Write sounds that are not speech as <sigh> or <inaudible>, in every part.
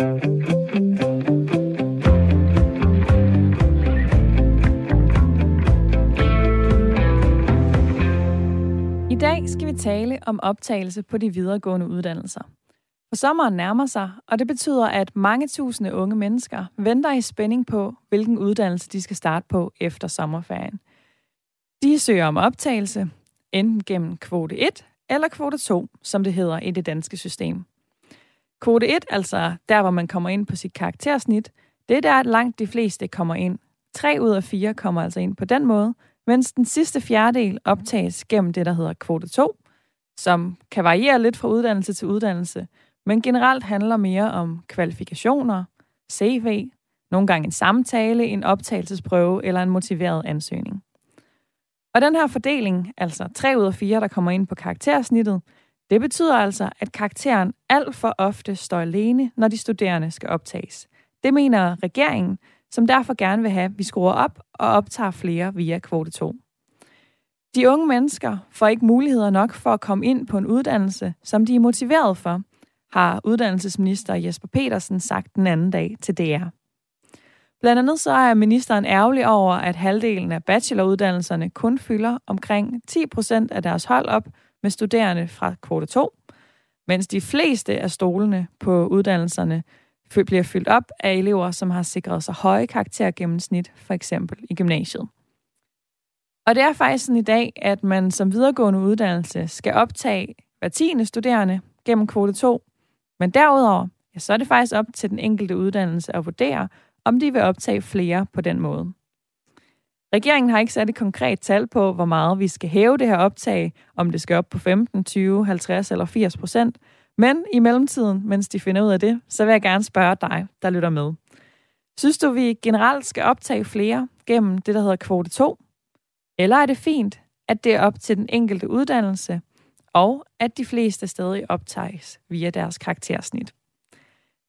I dag skal vi tale om optagelse på de videregående uddannelser. For sommeren nærmer sig, og det betyder, at mange tusinde unge mennesker venter i spænding på, hvilken uddannelse de skal starte på efter sommerferien. De søger om optagelse, enten gennem kvote 1 eller kvote 2, som det hedder i det danske system. Kvote 1, altså der, hvor man kommer ind på sit karaktersnit, det er der, at langt de fleste kommer ind. 3 ud af 4 kommer altså ind på den måde, mens den sidste fjerdedel optages gennem det, der hedder kvote 2, som kan variere lidt fra uddannelse til uddannelse, men generelt handler mere om kvalifikationer, CV, nogle gange en samtale, en optagelsesprøve eller en motiveret ansøgning. Og den her fordeling, altså 3 ud af 4, der kommer ind på karaktersnittet, det betyder altså, at karakteren alt for ofte står alene, når de studerende skal optages. Det mener regeringen, som derfor gerne vil have, at vi skruer op og optager flere via kvote 2. De unge mennesker får ikke muligheder nok for at komme ind på en uddannelse, som de er motiveret for, har uddannelsesminister Jesper Petersen sagt den anden dag til DR. Blandt andet så er ministeren ærgerlig over, at halvdelen af bacheloruddannelserne kun fylder omkring 10 procent af deres hold op med studerende fra kvote 2, mens de fleste af stolene på uddannelserne bliver fyldt op af elever, som har sikret sig høje karaktergennemsnit, for eksempel i gymnasiet. Og det er faktisk sådan i dag, at man som videregående uddannelse skal optage hver tiende studerende gennem kvote 2, men derudover, ja, så er det faktisk op til den enkelte uddannelse at vurdere, om de vil optage flere på den måde. Regeringen har ikke sat et konkret tal på, hvor meget vi skal hæve det her optag, om det skal op på 15, 20, 50 eller 80 procent. Men i mellemtiden, mens de finder ud af det, så vil jeg gerne spørge dig, der lytter med. Synes du, vi generelt skal optage flere gennem det, der hedder kvote 2? Eller er det fint, at det er op til den enkelte uddannelse, og at de fleste stadig optages via deres karaktersnit?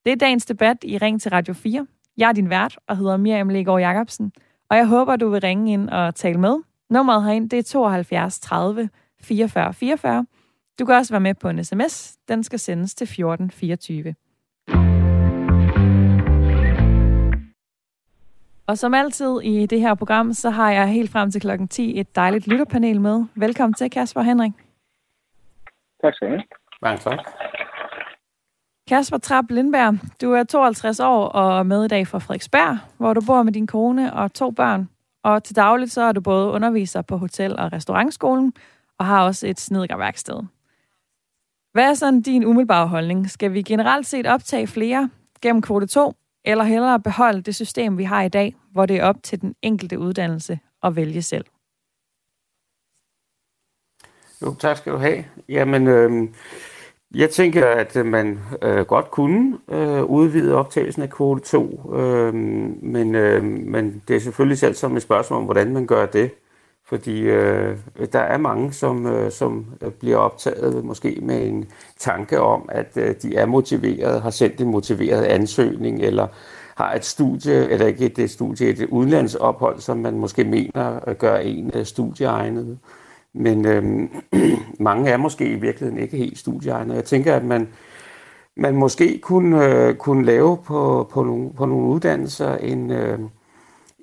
Det er dagens debat i Ring til Radio 4. Jeg er din vært og hedder Miriam Legaard Jacobsen, og jeg håber, du vil ringe ind og tale med. Nummeret herind, det er 72 30 44 44. Du kan også være med på en sms. Den skal sendes til 1424. Og som altid i det her program, så har jeg helt frem til klokken 10 et dejligt lytterpanel med. Velkommen til, Kasper Henrik. Tak skal du have. Mange tak. Kasper Trapp Lindberg, du er 52 år og med i dag fra Frederiksberg, hvor du bor med din kone og to børn. Og til dagligt så er du både underviser på hotel- og restaurantskolen, og har også et snedkerværksted. Hvad er sådan din umiddelbare holdning? Skal vi generelt set optage flere gennem kvote 2, eller hellere beholde det system, vi har i dag, hvor det er op til den enkelte uddannelse at vælge selv? Jo, tak skal du have. Jamen, øh, jeg tænker, at øh, man øh, godt kunne øh, udvide optagelsen af kvote 2, øh, men, øh, men det er selvfølgelig selv som et spørgsmål om, hvordan man gør det. Fordi øh, der er mange, som, øh, som øh, bliver optaget måske med en tanke om, at øh, de er motiveret, har sendt en motiveret ansøgning, eller har et studie, eller ikke et, studie, et udlandsophold, som man måske mener øh, gør en øh, studieegnet. Men øh, <clears throat> mange er måske i virkeligheden ikke helt studieegnede. Jeg tænker, at man, man måske kunne, øh, kunne lave på, på, nogle, på nogle uddannelser en... Øh,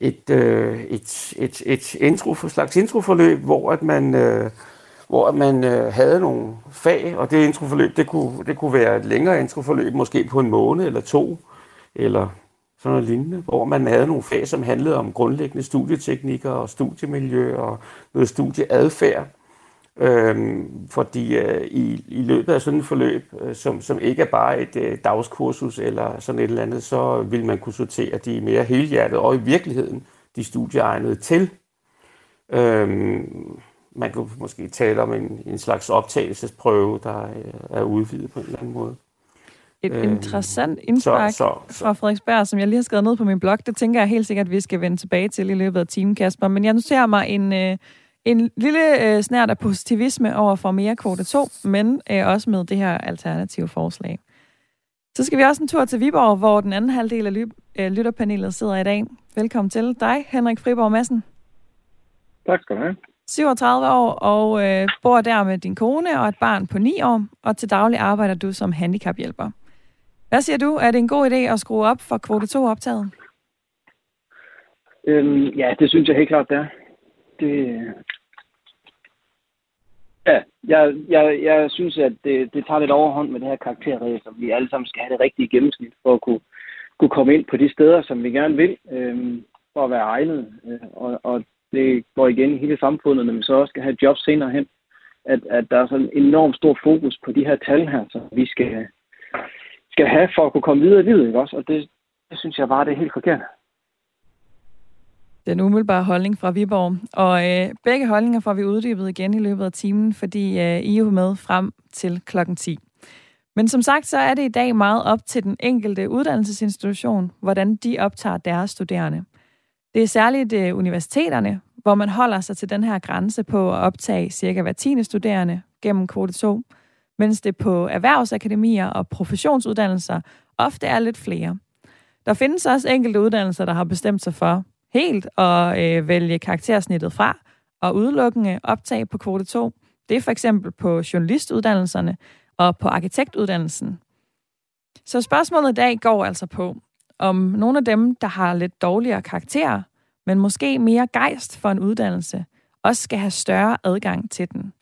et, øh, et, et, et intro, slags introforløb, hvor at man, øh, hvor man øh, havde nogle fag, og det introforløb, det kunne, det kunne være et længere introforløb, måske på en måned eller to, eller sådan noget lignende, hvor man havde nogle fag, som handlede om grundlæggende studieteknikker og studiemiljø og noget studieadfærd. Øhm, fordi øh, i, i løbet af sådan et forløb, øh, som, som ikke er bare et øh, dagskursus eller sådan et eller andet, så vil man kunne sortere de mere helhjertet og i virkeligheden de studieegnede til. Øhm, man kunne måske tale om en, en slags optagelsesprøve, der øh, er udvidet på en eller anden måde. Et øhm, interessant indspark så, så, så. fra Frederiksberg, som jeg lige har skrevet ned på min blog. Det tænker jeg helt sikkert, at vi skal vende tilbage til i løbet af timen, Kasper. Men jeg noterer mig en... Øh, en lille øh, snært af positivisme over for mere kvote 2, men øh, også med det her alternative forslag. Så skal vi også en tur til Viborg, hvor den anden halvdel af ly- øh, lytterpanelet sidder i dag. Velkommen til dig, Henrik Friborg Madsen. Tak skal du have. 37 år og øh, bor der med din kone og et barn på 9 år, og til daglig arbejder du som handicaphjælper. Hvad siger du? Er det en god idé at skrue op for kvote 2-optaget? Øhm, ja, det synes jeg helt klart, det er. Det, ja, jeg, jeg, jeg synes, at det, det tager lidt overhånd med det her karakterræs, som vi alle sammen skal have det rigtige gennemsnit for at kunne, kunne komme ind på de steder, som vi gerne vil, øhm, for at være egnet. Øh, og, og det går igen i hele samfundet, når man så også skal have job senere hen, at, at der er sådan en enormt stor fokus på de her tal her, som vi skal, skal have for at kunne komme videre i livet, ikke også? Og det, det synes jeg bare, det er helt forkert. Den umiddelbare holdning fra Viborg. Og øh, begge holdninger får vi uddybet igen i løbet af timen, fordi øh, I er jo med frem til klokken 10. Men som sagt, så er det i dag meget op til den enkelte uddannelsesinstitution, hvordan de optager deres studerende. Det er særligt øh, universiteterne, hvor man holder sig til den her grænse på at optage cirka hver tiende studerende gennem kvote 2, mens det på erhvervsakademier og professionsuddannelser ofte er lidt flere. Der findes også enkelte uddannelser, der har bestemt sig for helt at øh, vælge karaktersnittet fra og udelukkende optage på kvote 2. Det er for eksempel på journalistuddannelserne og på arkitektuddannelsen. Så spørgsmålet i dag går altså på, om nogle af dem, der har lidt dårligere karakterer, men måske mere gejst for en uddannelse, også skal have større adgang til den,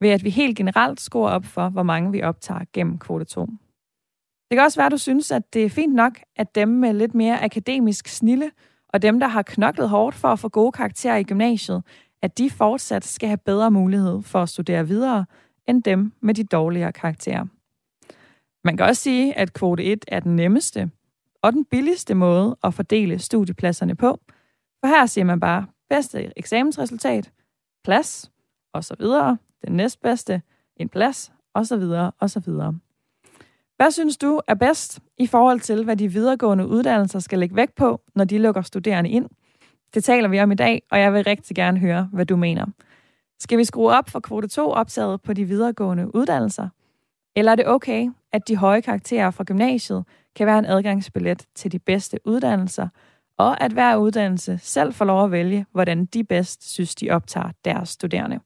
ved at vi helt generelt skruer op for, hvor mange vi optager gennem kvote 2. Det kan også være, at du synes, at det er fint nok, at dem med lidt mere akademisk snille, og dem, der har knoklet hårdt for at få gode karakterer i gymnasiet, at de fortsat skal have bedre mulighed for at studere videre, end dem med de dårligere karakterer. Man kan også sige, at kvote 1 er den nemmeste og den billigste måde at fordele studiepladserne på, for her siger man bare bedste eksamensresultat, plads, og så videre, den næstbedste, en plads, og så videre, og så videre. Hvad synes du er bedst i forhold til, hvad de videregående uddannelser skal lægge vægt på, når de lukker studerende ind? Det taler vi om i dag, og jeg vil rigtig gerne høre, hvad du mener. Skal vi skrue op for kvote 2 optaget på de videregående uddannelser? Eller er det okay, at de høje karakterer fra gymnasiet kan være en adgangsbillet til de bedste uddannelser, og at hver uddannelse selv får lov at vælge, hvordan de bedst synes, de optager deres studerende?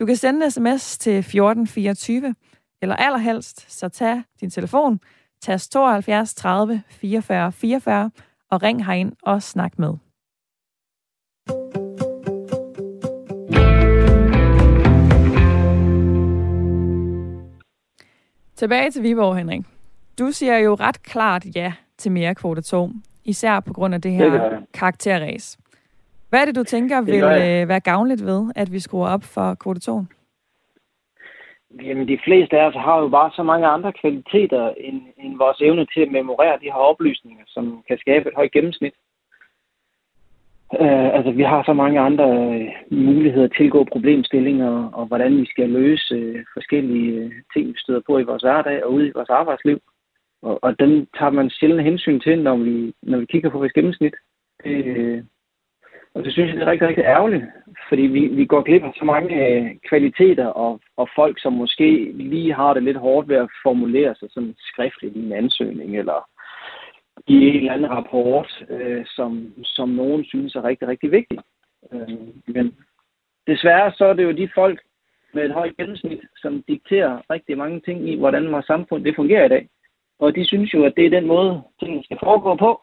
Du kan sende en sms til 1424, eller allerhelst, så tag din telefon, tast 72 30 44 44 og ring herind og snak med. Tilbage til Viborg, Henrik. Du siger jo ret klart ja til mere kvote 2, især på grund af det her karakterræs. Hvad er det, du tænker vil øh, være gavnligt ved, at vi skruer op for kvote 2? Jamen, de fleste af os har jo bare så mange andre kvaliteter end, end vores evne til at memorere de her oplysninger, som kan skabe et højt gennemsnit. Uh, altså, vi har så mange andre uh, muligheder til at gå problemstillinger, og, og hvordan vi skal løse uh, forskellige uh, ting, vi støder på i vores hverdag og ude i vores arbejdsliv. Og, og den tager man sjældent hensyn til, når vi, når vi kigger på vores gennemsnit. Det, og det synes jeg det er rigtig, rigtig ærgerligt, fordi vi, vi går glip af så mange øh, kvaliteter og, og folk, som måske lige har det lidt hårdt ved at formulere sig sådan skriftligt i en ansøgning eller i en eller anden rapport, øh, som, som nogen synes er rigtig, rigtig vigtig. Øh, men desværre så er det jo de folk med et højt gennemsnit, som dikterer rigtig mange ting i, hvordan vores samfund det fungerer i dag. Og de synes jo, at det er den måde, tingene skal foregå på.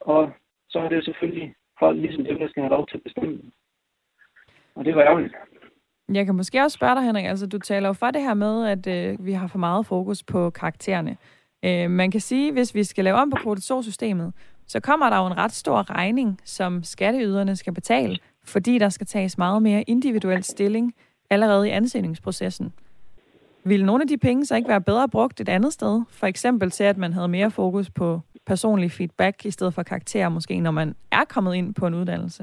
Og så er det jo selvfølgelig folk ligesom dem, der skal have lov til at bestemme. Og det var ærgerligt. Jeg kan måske også spørge dig, Henrik, altså du taler jo for det her med, at øh, vi har for meget fokus på karaktererne. Øh, man kan sige, hvis vi skal lave om på kvote 2-systemet, så kommer der jo en ret stor regning, som skatteyderne skal betale, fordi der skal tages meget mere individuel stilling allerede i ansøgningsprocessen. Vil nogle af de penge så ikke være bedre brugt et andet sted? For eksempel til, at man havde mere fokus på personlig feedback i stedet for karakterer, måske når man er kommet ind på en uddannelse?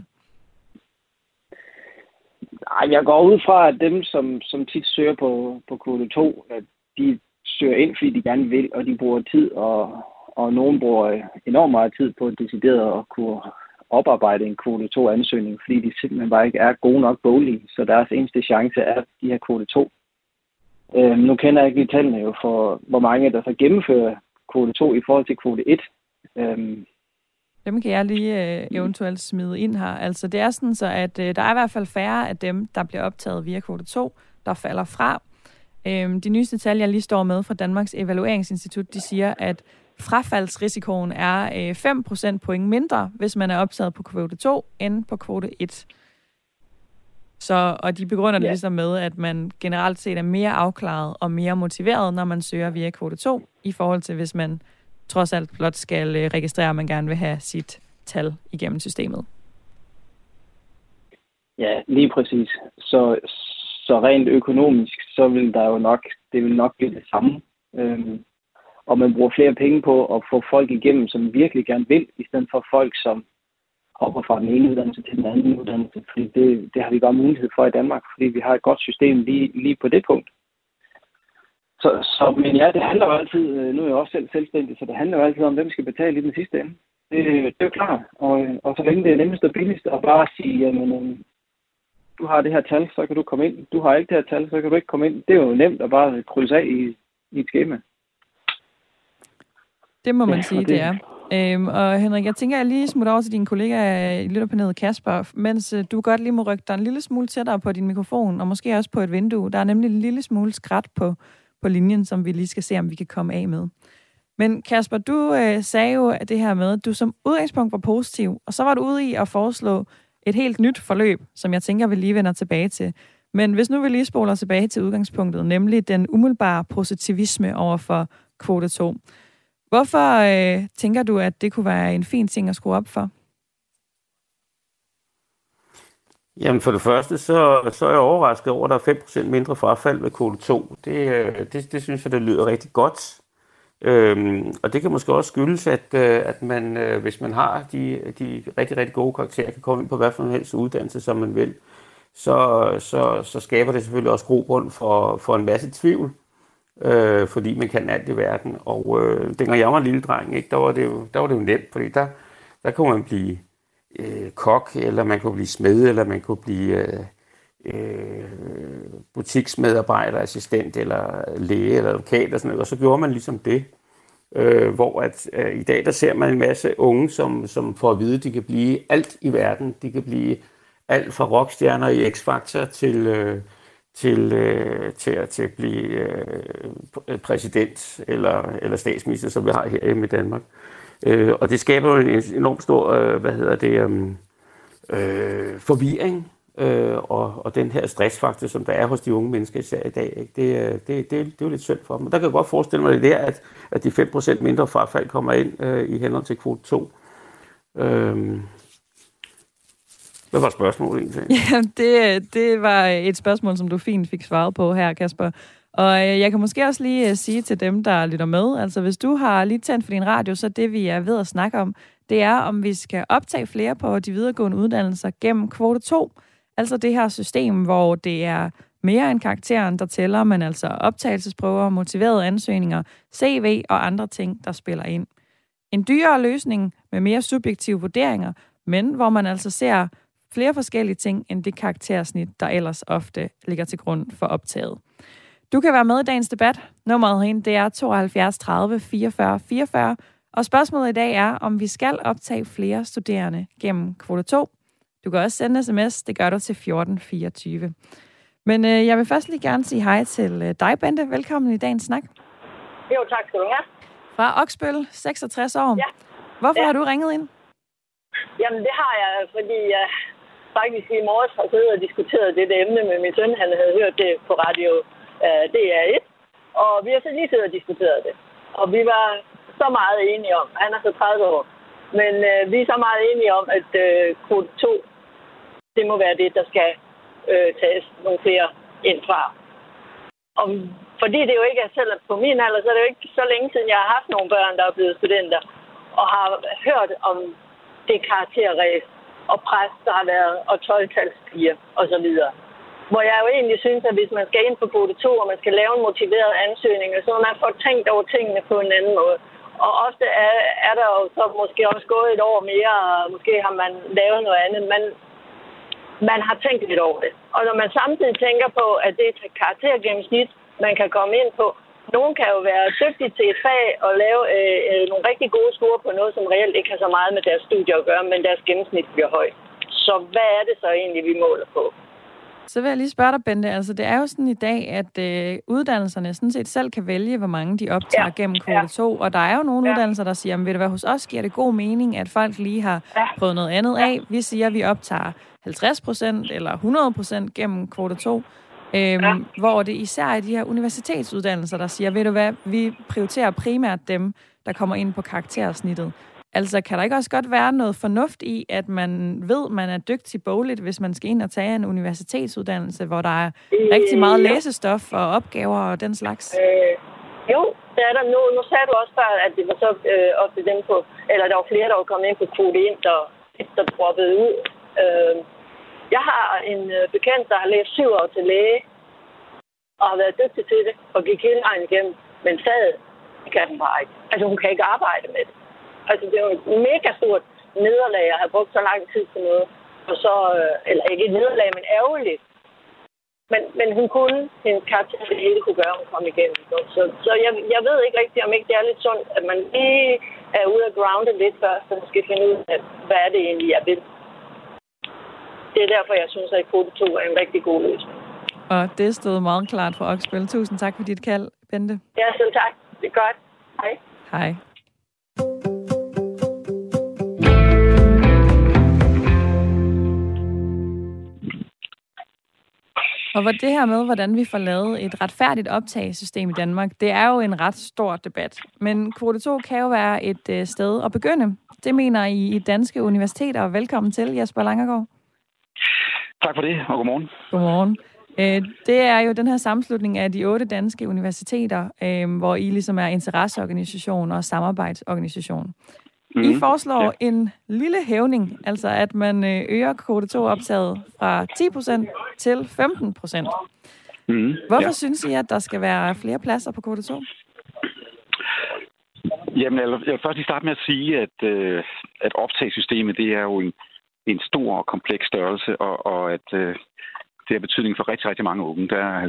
Nej, jeg går ud fra, at dem, som, som tit søger på, på kvote 2, at de søger ind, fordi de gerne vil, og de bruger tid, og, og nogen bruger enormt meget tid på at decidere at kunne oparbejde en kvote 2-ansøgning, fordi de simpelthen bare ikke er gode nok boglige, så deres eneste chance er de her kvote 2. Øhm, nu kender jeg ikke lige tallene jo for, hvor mange der så gennemfører kvote 2 i forhold til kvote 1. Øhm, dem kan jeg lige øh, eventuelt smide ind her. Altså det er sådan så, at øh, der er i hvert fald færre af dem, der bliver optaget via kvote 2, der falder fra. Øhm, de nyeste tal, jeg lige står med fra Danmarks Evalueringsinstitut, de siger, at frafaldsrisikoen er 5% øh, point mindre, hvis man er optaget på kvote 2 end på kvote 1. Så, og de begrunder det ja. ligesom med, at man generelt set er mere afklaret og mere motiveret, når man søger via kvote 2, i forhold til hvis man trods alt blot skal øh, registrere, at man gerne vil have sit tal igennem systemet. Ja, lige præcis. Så, så rent økonomisk, så vil der jo nok, det vil nok blive det samme. Øhm, og man bruger flere penge på at få folk igennem, som virkelig gerne vil, i stedet for folk, som hopper fra den ene uddannelse til den anden uddannelse. Fordi det, det har vi bare mulighed for i Danmark, fordi vi har et godt system lige, lige på det punkt. Så, så, men ja, det handler jo altid, øh, nu er jeg også selv selvstændig, så det handler jo altid om, hvem skal betale i den sidste ende. Det, det er jo klart. Og, og så længe det er nemmest og billigst at bare sige, jamen, øh, du har det her tal, så kan du komme ind. Du har ikke det her tal, så kan du ikke komme ind. Det er jo nemt at bare krydse af i, i et schema. Det må man ja, sige, det, det er. Øhm, og Henrik, jeg tænker, at jeg lige smutter over til din kollega i lytterpanelet Kasper, mens øh, du godt lige må rykke dig en lille smule tættere på din mikrofon, og måske også på et vindue. Der er nemlig en lille smule skræt på, på linjen, som vi lige skal se, om vi kan komme af med. Men Kasper, du øh, sagde jo at det her med, at du som udgangspunkt var positiv, og så var du ude i at foreslå et helt nyt forløb, som jeg tænker, vi lige vender tilbage til. Men hvis nu vi lige spoler tilbage til udgangspunktet, nemlig den umiddelbare positivisme over for kvote 2. Hvorfor øh, tænker du, at det kunne være en fin ting at skrue op for? Jamen for det første, så, så er jeg overrasket over, at der er 5% mindre frafald ved kvote 2. Det, øh, det, det synes jeg, det lyder rigtig godt. Øhm, og det kan måske også skyldes, at, øh, at man, øh, hvis man har de, de rigtig, rigtig gode karakterer, kan komme ind på hvad for en helst uddannelse, som man vil, så, så, så skaber det selvfølgelig også grobund for, for en masse tvivl, øh, fordi man kan alt i verden. Og øh, dengang jeg var en lille dreng, ikke, der, var det jo, der var det jo nemt, fordi der, der kunne man blive øh, kok, eller man kunne blive smed, eller man kunne blive øh, øh, butiksmedarbejder, assistent, eller læge, eller advokat, og sådan noget, og så gjorde man ligesom det. Øh, hvor at øh, i dag, der ser man en masse unge, som, som får at vide, at de kan blive alt i verden. De kan blive alt fra rockstjerner i X-Factor til, øh, til, øh, til, til at blive øh, præsident eller, eller statsminister, som vi har her i Danmark. Øh, Øh, og det skaber jo en enormt stor, øh, hvad hedder det, øhm, øh, forvirring, øh, og, og den her stressfaktor, som der er hos de unge mennesker især i dag, ikke? Det, øh, det, det, det er jo lidt synd for dem. Der kan jeg godt forestille mig det der, at, at de 5% mindre frafald kommer ind øh, i henhold til kvote 2. Øh, hvad var spørgsmålet egentlig? <laughs> Ja, det, øh, det var et spørgsmål, som du fint fik svaret på her, Kasper. Og øh, jeg kan måske også lige øh, sige til dem, der lytter med, altså hvis du har lige tændt for din radio, så det vi er ved at snakke om, det er, om vi skal optage flere på de videregående uddannelser gennem kvote 2. Altså det her system, hvor det er mere end karakteren, der tæller, men altså optagelsesprøver, motiverede ansøgninger, CV og andre ting, der spiller ind. En dyrere løsning med mere subjektive vurderinger, men hvor man altså ser flere forskellige ting end det karaktersnit, der ellers ofte ligger til grund for optaget. Du kan være med i dagens debat. Nummeret herinde, det er 72 30 44 44. Og spørgsmålet i dag er, om vi skal optage flere studerende gennem kvote 2. Du kan også sende sms, det gør du til 1424. Men øh, jeg vil først lige gerne sige hej til øh, dig, Bente. Velkommen i dagens snak. Jo, tak skal du have. Fra Oksbøl, 66 år. Ja. Hvorfor ja. har du ringet ind? Jamen, det har jeg, fordi jeg faktisk i morges har siddet og diskuteret dette emne med min søn. Han havde hørt det på radio øh, DR1. Og vi har så lige siddet og diskuteret det. Og vi var så meget enige om, han er så 30 år, men øh, vi er så meget enige om, at øh, kvote 2, det må være det, der skal øh, tages nogle flere ind fra. Og fordi det jo ikke er selv på min alder, så er det jo ikke så længe siden, jeg har haft nogle børn, der er blevet studenter, og har hørt om det karakterræs, og pres, der har været, og 12-talspiger osv. Hvor jeg jo egentlig synes, at hvis man skal ind på kvote 2, og man skal lave en motiveret ansøgning, så man får tænkt over tingene på en anden måde. Og ofte er, er der jo så måske også gået et år mere, og måske har man lavet noget andet, men man har tænkt lidt over det. Og når man samtidig tænker på, at det er et karaktergennemsnit, man kan komme ind på, nogen kan jo være dygtige til et fag og lave øh, øh, nogle rigtig gode score på noget, som reelt ikke har så meget med deres studie at gøre, men deres gennemsnit bliver højt. Så hvad er det så egentlig, vi måler på? Så vil jeg lige spørge dig, Bente. Altså, det er jo sådan i dag, at øh, uddannelserne sådan set selv kan vælge, hvor mange de optager ja. gennem kvote ja. 2. Og der er jo nogle ja. uddannelser, der siger, ved du hvad, hos os giver det god mening, at folk lige har ja. prøvet noget andet af. Vi siger, at vi optager 50 procent eller 100 procent gennem kvote 2. Øhm, ja. Hvor det især er de her universitetsuddannelser, der siger, ved du hvad, vi prioriterer primært dem, der kommer ind på karaktersnittet. Altså, kan der ikke også godt være noget fornuft i, at man ved, man er dygtig bogligt, hvis man skal ind og tage en universitetsuddannelse, hvor der er øh, rigtig meget læsestof og opgaver og den slags? Øh, jo, det er der nu. Nu sagde du også før, at det var så øh, ofte dem på, eller der var flere, der var kommet ind på kvote ind, der, der droppede ud. Øh, jeg har en øh, bekendt, der har læst syv år til læge, og har været dygtig til det, og gik hele vejen igennem, men sad kan den bare ikke. Altså, hun kan ikke arbejde med det. Altså, det er jo et mega stort nederlag at have brugt så lang tid til noget. Og så, øh, eller ikke et nederlag, men ærgerligt. Men, men hun kunne, hendes karakter, det hele kunne gøre, at hun kom igennem. Så, så jeg, jeg ved ikke rigtigt, om ikke det er lidt sundt, at man lige er ude af groundet lidt først, og skal finde ud af, hvad er det egentlig, jeg vil. Det er derfor, jeg synes, at kvote 2 er en rigtig god løsning. Og det stod meget klart for Oksbøl. Tusind tak for dit kald, Bente. Ja, selv tak. Det er godt. Hej. Hej. Og hvor det her med, hvordan vi får lavet et retfærdigt optagesystem i Danmark, det er jo en ret stor debat. Men kvote 2 kan jo være et øh, sted at begynde. Det mener I i danske universiteter. Velkommen til, Jesper Langergaard. Tak for det, og godmorgen. Godmorgen. Øh, det er jo den her sammenslutning af de otte danske universiteter, øh, hvor I ligesom er interesseorganisation og samarbejdsorganisation. Mm, I foreslår ja. en lille hævning, altså at man øh, øger kvote 2 optaget fra 10% til 15%. Mm, Hvorfor ja. synes I, at der skal være flere pladser på kvote 2? Jamen, jeg vil først lige starte med at sige, at, at optagssystemet det er jo en, en stor og kompleks størrelse, og, og at det har betydning for rigtig, rigtig mange unge. Der er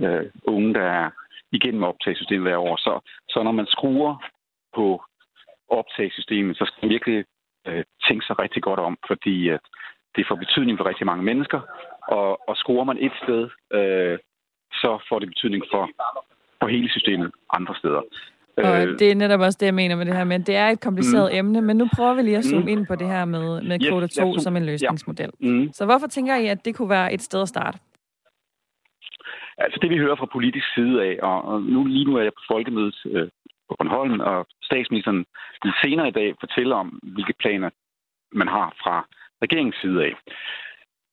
90.000 øh, unge, der er igennem optagssystemet hver år. Så, så når man skruer på optagssystemet, så skal man virkelig øh, tænke sig rigtig godt om, fordi at det får betydning for rigtig mange mennesker. Og, og skruer man et sted, øh, så får det betydning for, for hele systemet andre steder. Og øh, det er netop også det, jeg mener med det her, men det er et kompliceret mm. emne, men nu prøver vi lige at zoome mm. ind på det her med, med kvote 2 yes, som en løsningsmodel. Ja. Mm. Så hvorfor tænker I, at det kunne være et sted at starte? Altså det, vi hører fra politisk side af, og nu lige nu er jeg på folkemødet øh, på Bornholm, og statsministeren vil senere i dag fortælle om, hvilke planer man har fra regeringens side af.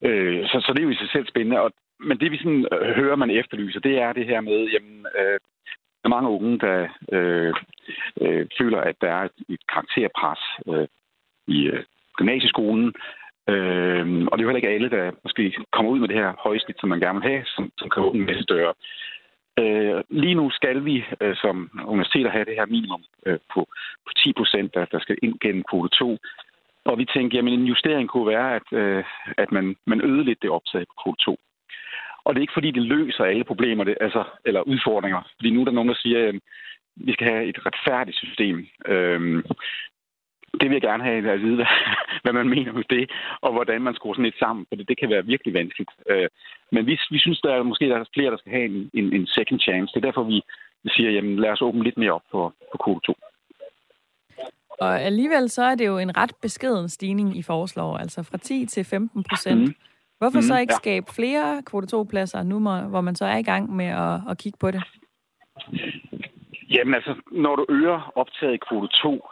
Øh, så, så det er jo i sig selv spændende. Og, men det, vi sådan, øh, hører, man efterlyser, det er det her med, jamen, øh, er mange unge, der øh, øh, føler, at der er et, et karakterpres øh, i øh, gymnasieskolen. Øh, og det er jo heller ikke alle, der måske kommer ud med det her højsnit, som man gerne vil have, som, som kan åbne en masse døre. Øh, lige nu skal vi øh, som universiteter have det her minimum øh, på, på 10 procent, der, der skal ind gennem kvote 2. Og vi tænker, jamen en justering kunne være, at, øh, at man, man øgede lidt det optag på kvote 2. Og det er ikke fordi, det løser alle problemer, det, altså, eller udfordringer. Fordi nu er der nogen, der siger, at vi skal have et retfærdigt system. Øhm, det vil jeg gerne have at vide, <laughs> hvad man mener med det, og hvordan man skruer sådan et sammen, for det, det kan være virkelig vanskeligt. Øh, men vi, vi synes, der er måske der er flere, der skal have en, en, en second chance. Det er derfor, vi, siger, jamen lad os åbne lidt mere op på, på kode 2. Og alligevel så er det jo en ret beskeden stigning, I foreslår, altså fra 10 til 15 procent. Mm. Hvorfor mm, så ikke ja. skabe flere kvote 2-pladser nu, hvor man så er i gang med at, at kigge på det? Jamen altså, når du øger optaget i kvote 2,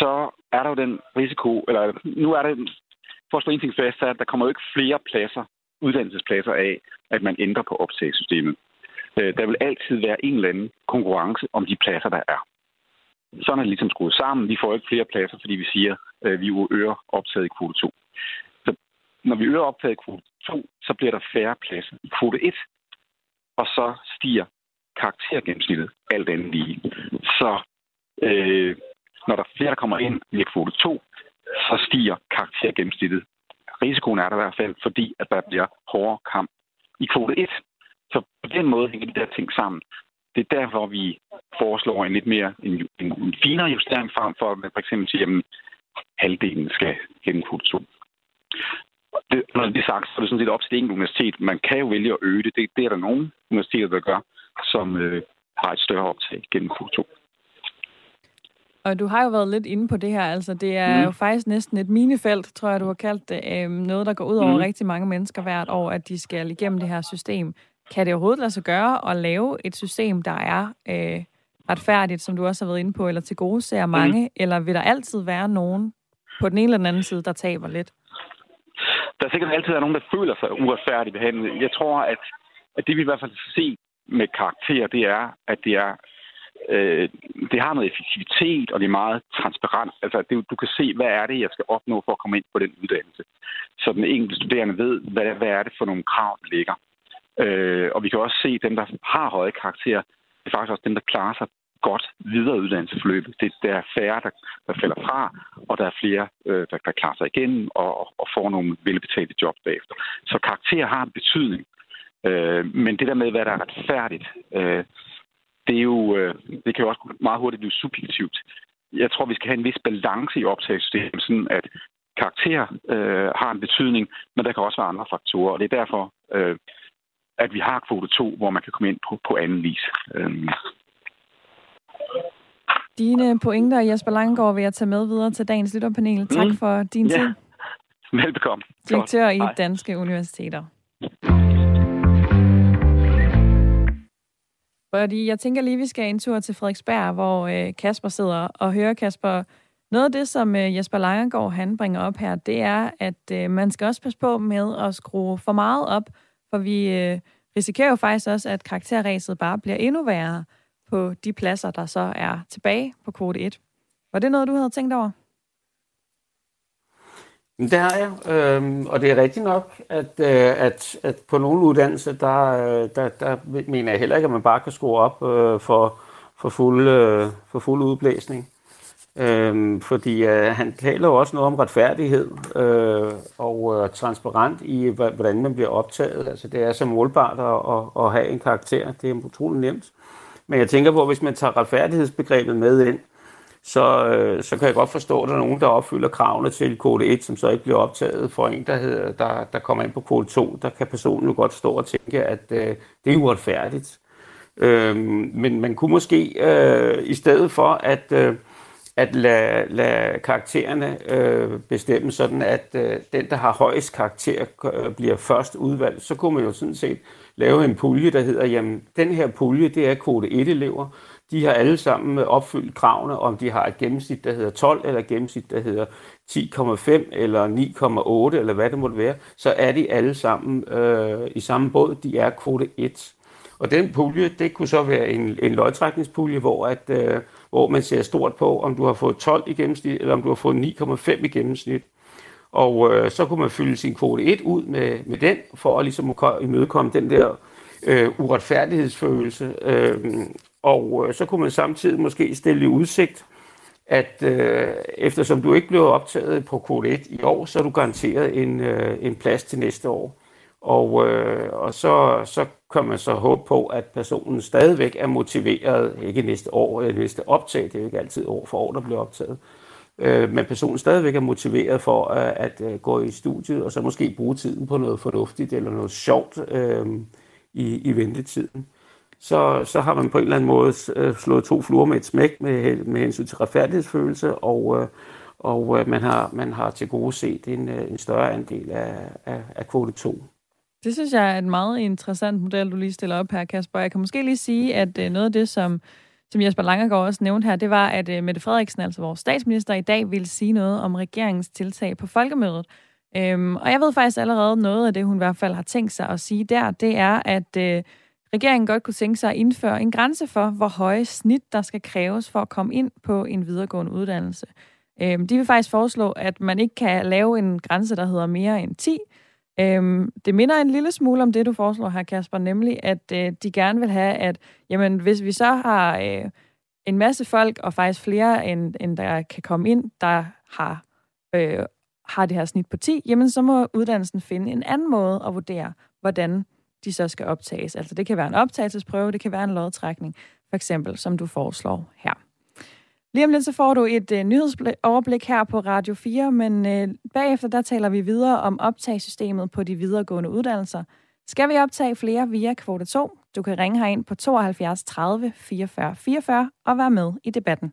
så er der jo den risiko, eller nu er det, for at slå en ting fast, at der kommer jo ikke flere pladser, uddannelsespladser af, at man ændrer på optagssystemet. Øh, der vil altid være en eller anden konkurrence om de pladser, der er. Sådan er det ligesom skruet sammen. Vi får ikke flere pladser, fordi vi siger, at vi øger optaget i kvote 2 når vi øger optaget i kvote 2, så bliver der færre pladser i kvote 1, og så stiger karaktergennemsnittet alt andet lige. Så øh, når der er flere, der kommer ind i kvote 2, så stiger karaktergennemsnittet. Risikoen er der i hvert fald, fordi at der bliver hårdere kamp i kvote 1. Så på den måde hænger de der ting sammen. Det er derfor, vi foreslår en lidt mere en, en, en finere justering frem for, at man for eksempel siger, at halvdelen skal gennem kvote 2. det, når det er sagt, så er det sådan set op til det enkelte universitet. Man kan jo vælge at øge det. Det, det er der nogle universiteter, der gør, som øh, har et større optag gennem kvote 2. Og du har jo været lidt inde på det her, altså det er mm. jo faktisk næsten et minefelt, tror jeg, du har kaldt det, øh, noget, der går ud over mm. rigtig mange mennesker hvert år, at de skal igennem det her system. Kan det overhovedet lade sig gøre at lave et system, der er øh, retfærdigt, som du også har været inde på, eller til gode ser mange, mm. eller vil der altid være nogen på den ene eller den anden side, der taber lidt? Der er sikkert altid nogen, der føler sig uretfærdigt behandlet. Jeg tror, at, at det vi i hvert fald se med karakter, det er, at det er øh, det har noget effektivitet, og det er meget transparent. Altså, det, du kan se, hvad er det, jeg skal opnå for at komme ind på den uddannelse. Så den enkelte studerende ved, hvad, hvad er det for nogle krav, der ligger. Øh, og vi kan også se, at dem, der har høje karakterer, det er faktisk også dem, der klarer sig godt videre uddannelsesforløbet. Det, der er færre, der, der falder fra, og der er flere, øh, der, der klarer sig igen og, og får nogle velbetalte job bagefter. Så karakterer har en betydning. Øh, men det der med, hvad der er retfærdigt, øh, det, er jo, øh, det kan jo også meget hurtigt blive subjektivt. Jeg tror, vi skal have en vis balance i optagelsesystemet, sådan at karakter øh, har en betydning, men der kan også være andre faktorer, og det er derfor, øh, at vi har kvote 2, hvor man kan komme ind på, på anden vis. Øh. Dine pointer, Jesper Langegaard, vil jeg tage med videre til dagens lytterpanel. Tak mm. for din ja. tid. <laughs> Velbekomme. Direktør i Danske Universiteter. Fordi jeg tænker lige, vi skal en tur til Frederiksberg, hvor øh, Kasper sidder og hører Kasper. Noget af det, som øh, Jesper Langergaard han bringer op her, det er, at øh, man skal også passe på med at skrue for meget op, for vi øh, risikerer jo faktisk også, at karakterræset bare bliver endnu værre på de pladser, der så er tilbage på kvote 1. Var det noget, du havde tænkt over? Det har jeg, øhm, og det er rigtigt nok, at, øh, at, at på nogle uddannelser, der, øh, der, der mener jeg heller ikke, at man bare kan skrue op øh, for, for, fuld, øh, for fuld udblæsning. Øhm, fordi øh, han taler jo også noget om retfærdighed øh, og øh, transparent i, hvordan man bliver optaget. Altså det er så målbart at, at, at have en karakter. Det er utrolig nemt. Men jeg tænker på, at hvis man tager retfærdighedsbegrebet med ind, så, øh, så kan jeg godt forstå, at der er nogen, der opfylder kravene til kode 1, som så ikke bliver optaget for en, der, hedder, der, der kommer ind på kode 2. Der kan personen jo godt stå og tænke, at øh, det er uretfærdigt. Øh, men man kunne måske øh, i stedet for at, øh, at lade, lade karaktererne øh, bestemme sådan, at øh, den, der har højest karakter, øh, bliver først udvalgt, så kunne man jo sådan set lave en pulje, der hedder, jamen den her pulje, det er kode 1-elever, de har alle sammen opfyldt kravene, om de har et gennemsnit, der hedder 12, eller et gennemsnit, der hedder 10,5 eller 9,8, eller hvad det måtte være, så er de alle sammen øh, i samme båd. De er kvote 1. Og den pulje, det kunne så være en, en løgtrækningspulje, hvor, at, øh, hvor man ser stort på, om du har fået 12 i gennemsnit, eller om du har fået 9,5 i gennemsnit. Og øh, så kunne man fylde sin kvote 1 ud med, med den, for at ligesom imødekomme den der øh, uretfærdighedsfølelse. Øh, og øh, så kunne man samtidig måske stille i udsigt, at øh, eftersom du ikke blev optaget på kvote 1 i år, så er du garanteret en, øh, en plads til næste år. Og, øh, og så, så kan man så håbe på, at personen stadigvæk er motiveret, ikke næste år eller næste optag, det er jo ikke altid år for år, der bliver optaget, øh, men personen stadigvæk er motiveret for øh, at, at gå i studiet, og så måske bruge tiden på noget fornuftigt eller noget sjovt øh, i, i ventetiden så, så har man på en eller anden måde øh, slået to fluer med et smæk med, med hensyn til retfærdighedsfølelse, og, øh, og øh, man, har, man har til gode set en, en større andel af, af, af kvote 2. Det synes jeg er en meget interessant model, du lige stiller op her, Kasper. Jeg kan måske lige sige, at noget af det, som, som Jesper Langergaard også nævnte her, det var, at Mette Frederiksen, altså vores statsminister, i dag ville sige noget om regeringens tiltag på folkemødet. Øhm, og jeg ved faktisk allerede noget af det, hun i hvert fald har tænkt sig at sige der, det er, at øh, regeringen godt kunne tænke sig at indføre en grænse for, hvor høje snit der skal kræves for at komme ind på en videregående uddannelse. Øhm, de vil faktisk foreslå, at man ikke kan lave en grænse, der hedder mere end 10. Øhm, det minder en lille smule om det, du foreslår her, Kasper, nemlig at øh, de gerne vil have, at jamen, hvis vi så har øh, en masse folk, og faktisk flere, end, end der kan komme ind, der har, øh, har det her snit på 10, jamen så må uddannelsen finde en anden måde at vurdere, hvordan de så skal optages. Altså det kan være en optagelsesprøve, det kan være en lodtrækning, for eksempel, som du foreslår her. Lige om lidt så får du et øh, nyhedsoverblik her på Radio 4, men øh, bagefter der taler vi videre om optagssystemet på de videregående uddannelser. Skal vi optage flere via kvote 2? Du kan ringe herind på 72 30 44 44 og være med i debatten.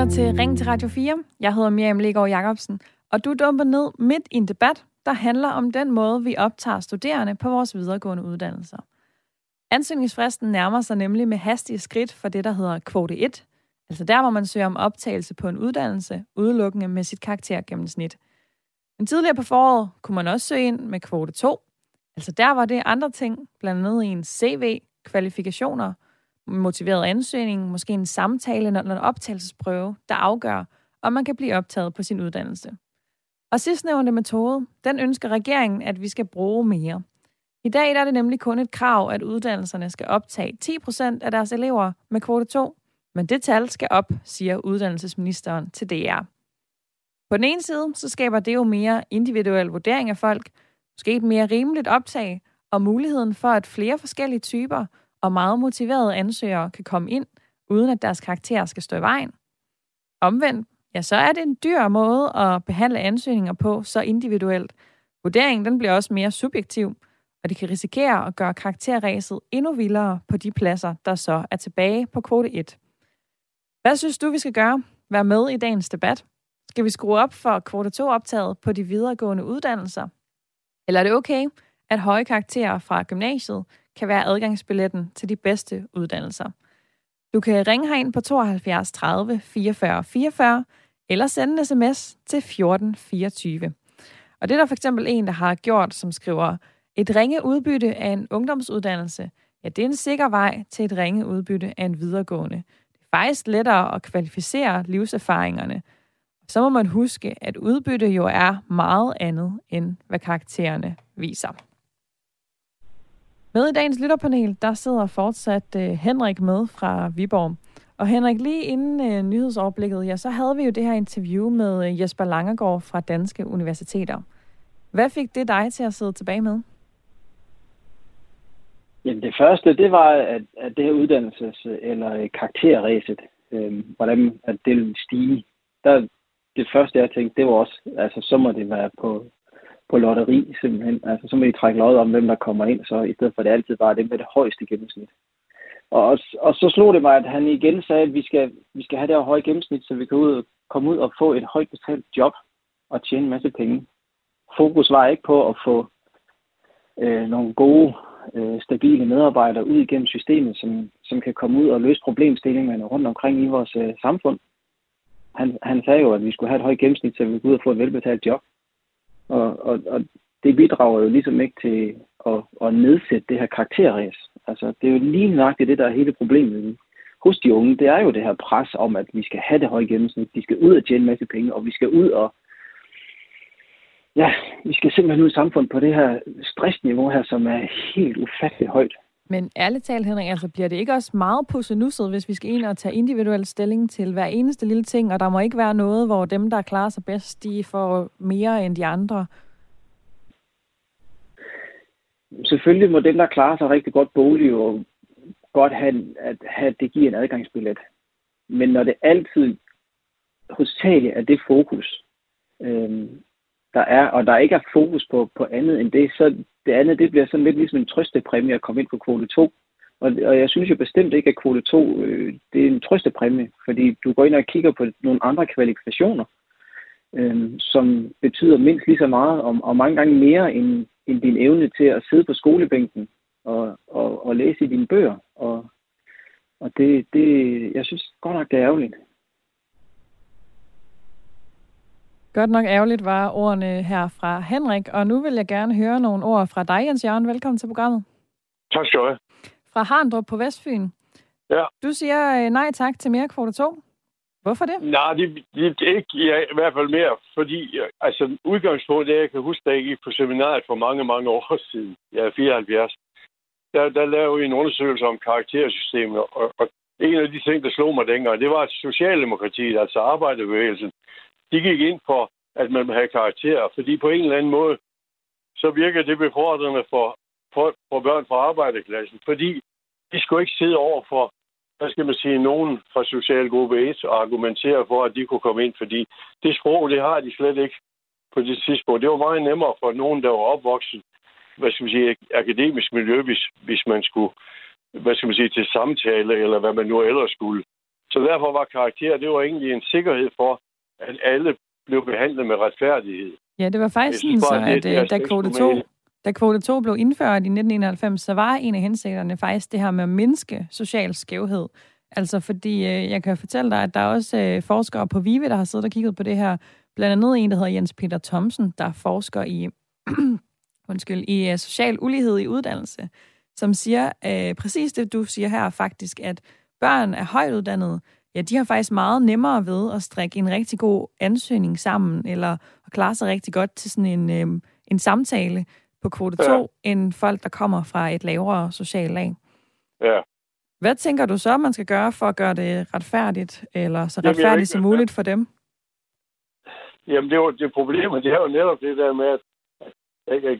Lytter til Ring til Radio 4. Jeg hedder Miriam Legaard Jacobsen, og du dumper ned midt i en debat, der handler om den måde, vi optager studerende på vores videregående uddannelser. Ansøgningsfristen nærmer sig nemlig med hastige skridt for det, der hedder kvote 1, altså der, hvor man søger om optagelse på en uddannelse, udelukkende med sit karaktergennemsnit. Men tidligere på foråret kunne man også søge ind med kvote 2, altså der var det andre ting, blandt andet en CV, kvalifikationer, motiveret ansøgning, måske en samtale eller en optagelsesprøve, der afgør, om man kan blive optaget på sin uddannelse. Og sidstnævnte metode, den ønsker regeringen, at vi skal bruge mere. I dag er det nemlig kun et krav, at uddannelserne skal optage 10% af deres elever med kvote 2, men det tal skal op, siger uddannelsesministeren til DR. På den ene side, så skaber det jo mere individuel vurdering af folk, måske et mere rimeligt optag, og muligheden for, at flere forskellige typer og meget motiverede ansøgere kan komme ind, uden at deres karakter skal stå i vejen. Omvendt, ja, så er det en dyr måde at behandle ansøgninger på så individuelt. Vurderingen den bliver også mere subjektiv, og det kan risikere at gøre karakterræset endnu vildere på de pladser, der så er tilbage på kvote 1. Hvad synes du, vi skal gøre? Vær med i dagens debat. Skal vi skrue op for kvote 2-optaget på de videregående uddannelser? Eller er det okay, at høje karakterer fra gymnasiet kan være adgangsbilletten til de bedste uddannelser? Du kan ringe herind på 72 30 44 44 eller sende en sms til 1424. Og det er der for eksempel en, der har gjort, som skriver, et ringe udbytte af en ungdomsuddannelse, ja, det er en sikker vej til et ringe udbytte af en videregående. Det er faktisk lettere at kvalificere livserfaringerne. Så må man huske, at udbytte jo er meget andet, end hvad karaktererne viser. Med i dagens lytterpanel, der sidder fortsat øh, Henrik med fra Viborg. Og Henrik, lige inden øh, nyhedsoverblikket, ja, så havde vi jo det her interview med øh, Jesper Langergaard fra Danske Universiteter. Hvad fik det dig til at sidde tilbage med? Jamen det første, det var, at, at det her uddannelses- eller øh, karakterræset, øh, hvordan at det ville stige. Der, det første, jeg tænkte, det var også, altså så må det være på, på lotteri simpelthen. Altså så må I trække lod om, hvem der kommer ind, så i stedet for det altid bare det med det højeste gennemsnit. Og, og så slog det mig, at han igen sagde, at vi skal, vi skal have det her høje gennemsnit, så vi kan ud, komme ud og få et højt betalt job og tjene en masse penge. Fokus var ikke på at få øh, nogle gode øh, stabile medarbejdere ud igennem systemet, som, som kan komme ud og løse problemstillingerne rundt omkring i vores øh, samfund. Han, han sagde jo, at vi skulle have et højt gennemsnit, så vi kunne ud og få et velbetalt job. Og, og, og det bidrager jo ligesom ikke til at, at nedsætte det her karakterræs. Altså, det er jo lige nøjagtigt det, der er hele problemet hos de unge. Det er jo det her pres om, at vi skal have det høje gennemsnit. De skal ud og tjene en masse penge, og vi skal ud og ja, vi skal simpelthen ud i samfundet på det her stressniveau her, som er helt ufatteligt højt. Men ærligt talt, Henrik, altså bliver det ikke også meget pussenusset, hvis vi skal ind og tage individuel stilling til hver eneste lille ting, og der må ikke være noget, hvor dem, der klarer sig bedst, de får mere end de andre? Selvfølgelig må dem, der klarer sig rigtig godt bolig, jo godt have, at, have, det giver en adgangsbillet. Men når det altid hovedsageligt er det fokus, øhm, der er, og der ikke er fokus på, på andet end det, så det andet, det bliver sådan lidt ligesom en trøstepræmie at komme ind på kvote 2. Og, og jeg synes jo bestemt ikke, at kvote 2 øh, det er en trøstepræmie, fordi du går ind og kigger på nogle andre kvalifikationer, øh, som betyder mindst lige så meget, og, og mange gange mere end, end din evne til at sidde på skolebænken og, og, og læse i dine bøger. Og, og det, det, jeg synes godt nok, det er ærgerligt. Godt nok ærgerligt var ordene her fra Henrik, og nu vil jeg gerne høre nogle ord fra dig, Jens Jørgen. Velkommen til programmet. Tak skal du have. Fra Harndrup på Vestfyn. Ja. Du siger øh, nej tak til mere kvote 2. Hvorfor det? Nej, det, det, det ikke ja, i hvert fald mere, fordi altså, udgangspunktet er, jeg kan huske, da jeg gik på seminaret for mange, mange <laughs> år siden. Jeg er 74. Der, der lavede vi en undersøgelse om karaktersystemet, og, og en af de ting, der slog mig dengang, det var, at Socialdemokratiet, altså arbejderbevægelsen, de gik ind for at man må have karakterer. Fordi på en eller anden måde, så virker det befordrende for, for, for børn fra arbejderklassen. Fordi de skulle ikke sidde over for, hvad skal man sige, nogen fra Socialgruppe 1 og argumentere for, at de kunne komme ind. Fordi det sprog, det har de slet ikke på det tidspunkt. Det var meget nemmere for nogen, der var opvokset hvad skal man sige, akademisk miljø, hvis, hvis man skulle hvad skal man sige, til samtale, eller hvad man nu ellers skulle. Så derfor var karakter, det var egentlig en sikkerhed for, at alle blev behandlet med retfærdighed. Ja, det var faktisk sådan, så, at øh, da kvote 2, da kvote 2 blev indført i 1991, så var en af hensigterne faktisk det her med at mindske social skævhed. Altså fordi, øh, jeg kan fortælle dig, at der er også øh, forskere på VIVE, der har siddet og kigget på det her. Blandt andet en, der hedder Jens Peter Thomsen, der forsker i, <clears throat> undskyld, i social ulighed i uddannelse som siger øh, præcis det, du siger her faktisk, at børn er højt uddannede, ja, de har faktisk meget nemmere ved at strikke en rigtig god ansøgning sammen, eller at klare sig rigtig godt til sådan en, øh, en samtale på kvote 2, ja. end folk, der kommer fra et lavere socialt lag. Ja. Hvad tænker du så, man skal gøre for at gøre det retfærdigt, eller så retfærdigt som muligt for dem? Jamen, det, var, det problemet, det er jo netop det der med, at jeg,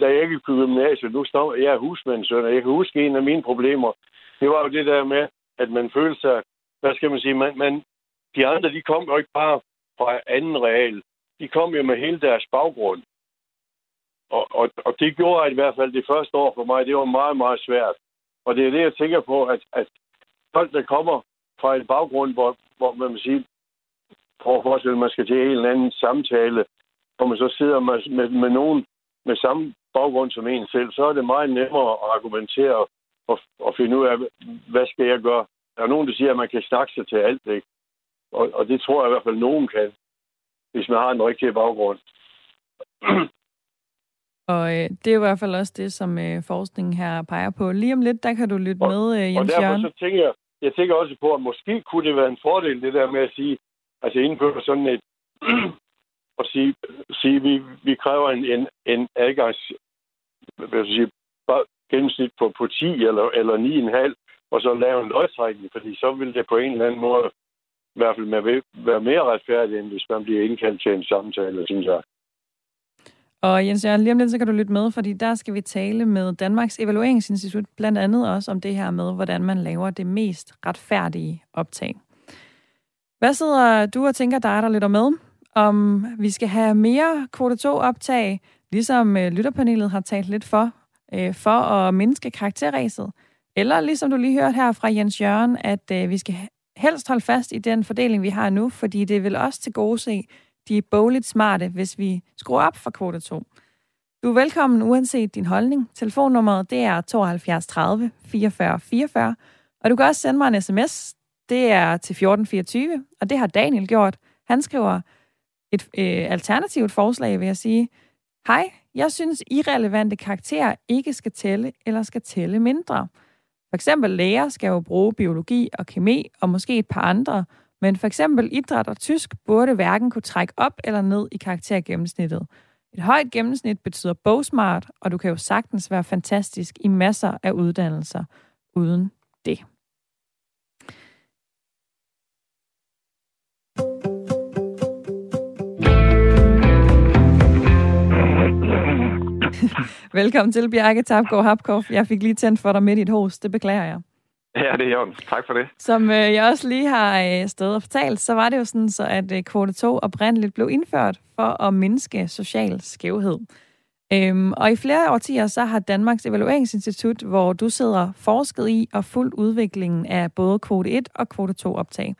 da jeg gik på gymnasiet, nu står jeg er husmandssøn, og jeg kan huske en af mine problemer, det var jo det der med, at man følte sig, hvad skal man sige, man, man, de andre, de kom jo ikke bare fra anden real. De kom jo med hele deres baggrund. Og, og, og det gjorde i hvert fald det første år for mig, det var meget, meget svært. Og det er det, jeg tænker på, at, at folk, der kommer fra en baggrund, hvor, hvor man vil sige, prøv at forestille, at man skal til en eller anden samtale, hvor man så sidder med, med, med nogen, med samme baggrund som en selv, så er det meget nemmere at argumentere og, og finde ud af, hvad skal jeg gøre. Der er nogen, der siger, at man kan snakke sig til alt, ikke? Og, og det tror jeg i hvert fald, nogen kan, hvis man har en rigtig baggrund. <clears throat> Og øh, det er i hvert fald også det, som øh, forskningen her peger på. Lige om lidt, der kan du lytte og, med, øh, Jens Og derfor Jørgen. så tænker jeg, jeg tænker også på, at måske kunne det være en fordel, det der med at sige, altså indføre sådan et, <clears throat> at sige, sige vi, vi kræver en, en, en adgangs hvad jeg sige, gennemsnit på, på 10 eller, eller 9,5, og så lave en lodtrækning, fordi så vil det på en eller anden måde i hvert fald med, være mere retfærdigt, end hvis man bliver indkaldt til en samtale, synes jeg. Og Jens Jørgen, lige om lidt, så kan du lytte med, fordi der skal vi tale med Danmarks Evalueringsinstitut, blandt andet også om det her med, hvordan man laver det mest retfærdige optag. Hvad sidder du og tænker dig, der lytter med? om vi skal have mere kvote 2 optag, ligesom øh, lytterpanelet har talt lidt for, øh, for at mindske karakterræset. Eller ligesom du lige hørte her fra Jens Jørgen, at øh, vi skal helst holde fast i den fordeling, vi har nu, fordi det vil også til gode se de bogligt smarte, hvis vi skruer op for kvote 2. Du er velkommen uanset din holdning. Telefonnummeret det er 72 30 44 44, og du kan også sende mig en sms. Det er til 1424, og det har Daniel gjort. Han skriver, et øh, alternativt forslag, vil jeg sige. Hej, jeg synes irrelevante karakterer ikke skal tælle eller skal tælle mindre. For eksempel læger skal jo bruge biologi og kemi og måske et par andre, men for eksempel idræt og tysk burde hverken kunne trække op eller ned i karaktergennemsnittet. Et højt gennemsnit betyder bogsmart, og du kan jo sagtens være fantastisk i masser af uddannelser uden det. Velkommen til, Bjarke Tapgaard Hapkov. Jeg fik lige tændt for dig midt i et hos. Det beklager jeg. Ja, det er jo. Tak for det. Som øh, jeg også lige har øh, stået og fortalt, så var det jo sådan, så at øh, kvote 2 oprindeligt blev indført for at mindske social skævhed. Øhm, og i flere årtier, så har Danmarks Evalueringsinstitut, hvor du sidder forsket i og fuldt udviklingen af både kvote 1 og kvote 2 optag.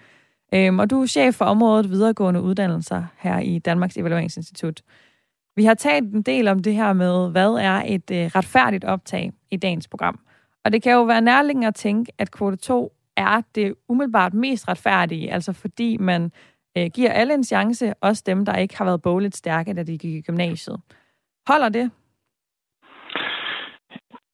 Øhm, og du er chef for området videregående uddannelser her i Danmarks Evalueringsinstitut. Vi har talt en del om det her med, hvad er et øh, retfærdigt optag i dagens program. Og det kan jo være nærliggende at tænke, at kvote 2 er det umiddelbart mest retfærdige, altså fordi man øh, giver alle en chance, også dem, der ikke har været bogligt stærke, da de gik i gymnasiet. Holder det?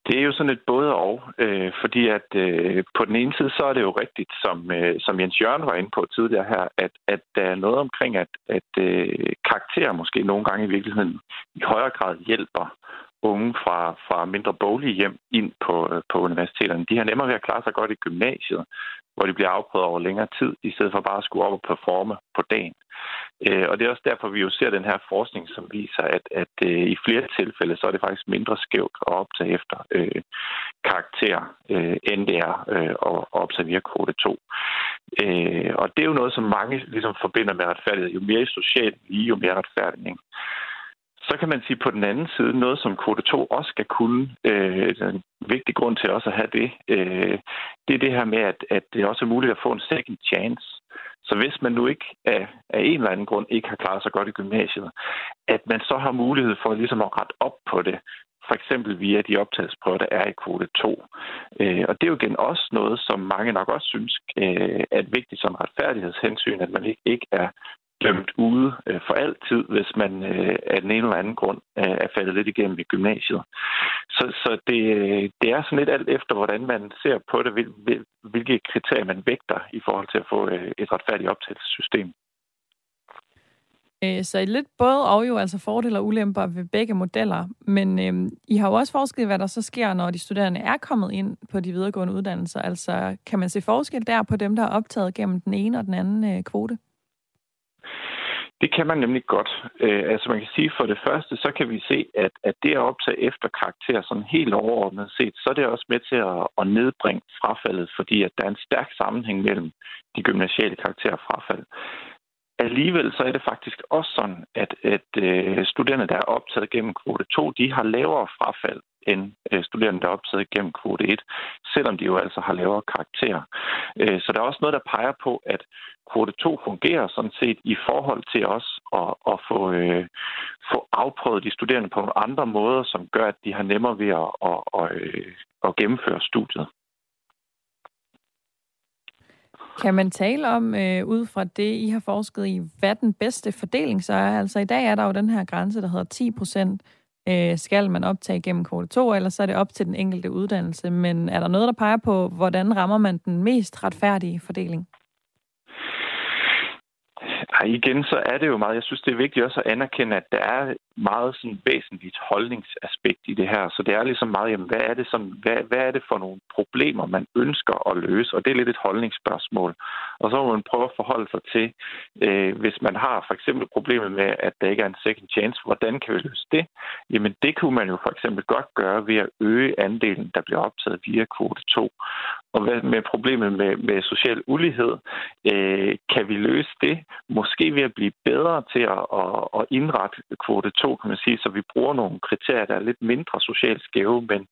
Det er jo sådan et både og, øh, fordi at øh, på den ene side, så er det jo rigtigt, som, øh, som Jens Jørgen var inde på tidligere her, at, at der er noget omkring, at, at øh, karakterer måske nogle gange i virkeligheden i højere grad hjælper unge fra, fra mindre boglige hjem ind på, øh, på universiteterne. De har nemmere ved at klare sig godt i gymnasiet, hvor de bliver afprøvet over længere tid, i stedet for bare at skulle op og performe på dagen. Øh, og det er også derfor, vi jo ser den her forskning, som viser, at, at øh, i flere tilfælde, så er det faktisk mindre skævt at optage efter øh, karakter, øh, end det er øh, at observere kvote 2. Øh, og det er jo noget, som mange ligesom forbinder med retfærdighed. Jo mere socialt lige, jo mere retfærdighed. Så kan man sige på den anden side, noget som kvote 2 også skal kunne, øh, en vigtig grund til også at have det, øh, det er det her med, at, at det også er muligt at få en second chance. Så hvis man nu ikke af, af en eller anden grund ikke har klaret sig godt i gymnasiet, at man så har mulighed for ligesom at rette op på det, for eksempel via de optagelsesprøver, der er i kvote 2. Øh, og det er jo igen også noget, som mange nok også synes øh, er vigtigt som retfærdighedshensyn, at man ikke, ikke er dømt ude øh, for altid, hvis man øh, af den ene eller anden grund øh, er faldet lidt igennem i gymnasiet. Så, så det, øh, det er sådan lidt alt efter, hvordan man ser på det, hvil, hvil, hvilke kriterier man vægter i forhold til at få øh, et retfærdigt optagelsessystem. Øh, så lidt både og jo altså fordele og ulemper ved begge modeller. Men øh, I har jo også forsket hvad der så sker, når de studerende er kommet ind på de videregående uddannelser. Altså kan man se forskel der på dem, der er optaget gennem den ene og den anden øh, kvote? Det kan man nemlig godt. Øh, altså man kan sige, for det første, så kan vi se, at, at det at optage efter karakter sådan helt overordnet set, så er det også med til at, at nedbringe frafaldet, fordi at der er en stærk sammenhæng mellem de gymnasiale karakterer og frafald. Alligevel så er det faktisk også sådan, at, at øh, studerende, der er optaget gennem kvote 2, de har lavere frafald end øh, studerende, der er optaget gennem kvote 1, selvom de jo altså har lavere karakterer. Øh, så der er også noget, der peger på, at kvote 2 fungerer sådan set i forhold til os at, at få, øh, få afprøvet de studerende på nogle andre måder, som gør, at de har nemmere ved at, at, at, øh, at gennemføre studiet. Kan man tale om, øh, ud fra det, I har forsket i, hvad den bedste fordeling så er? Altså i dag er der jo den her grænse, der hedder 10 procent øh, skal man optage gennem kvote 2, eller så er det op til den enkelte uddannelse. Men er der noget, der peger på, hvordan rammer man den mest retfærdige fordeling? Ej, igen, så er det jo meget, jeg synes, det er vigtigt også at anerkende, at der er meget sådan væsentligt holdningsaspekt i det her. Så det er ligesom meget, jamen, hvad er det, som, hvad, hvad er det for nogle problemer, man ønsker at løse? Og det er lidt et holdningsspørgsmål. Og så må man prøve at forholde sig til, øh, hvis man har for eksempel problemet med, at der ikke er en second chance, hvordan kan vi løse det? Jamen, det kunne man jo for eksempel godt gøre ved at øge andelen, der bliver optaget via kvote 2. Og hvad med problemet med, med social ulighed? Øh, kan vi løse det? Måske ved at blive bedre til at, at, at indrette kvote 2 kan man sige, så vi bruger nogle kriterier, der er lidt mindre socialt skæve, men,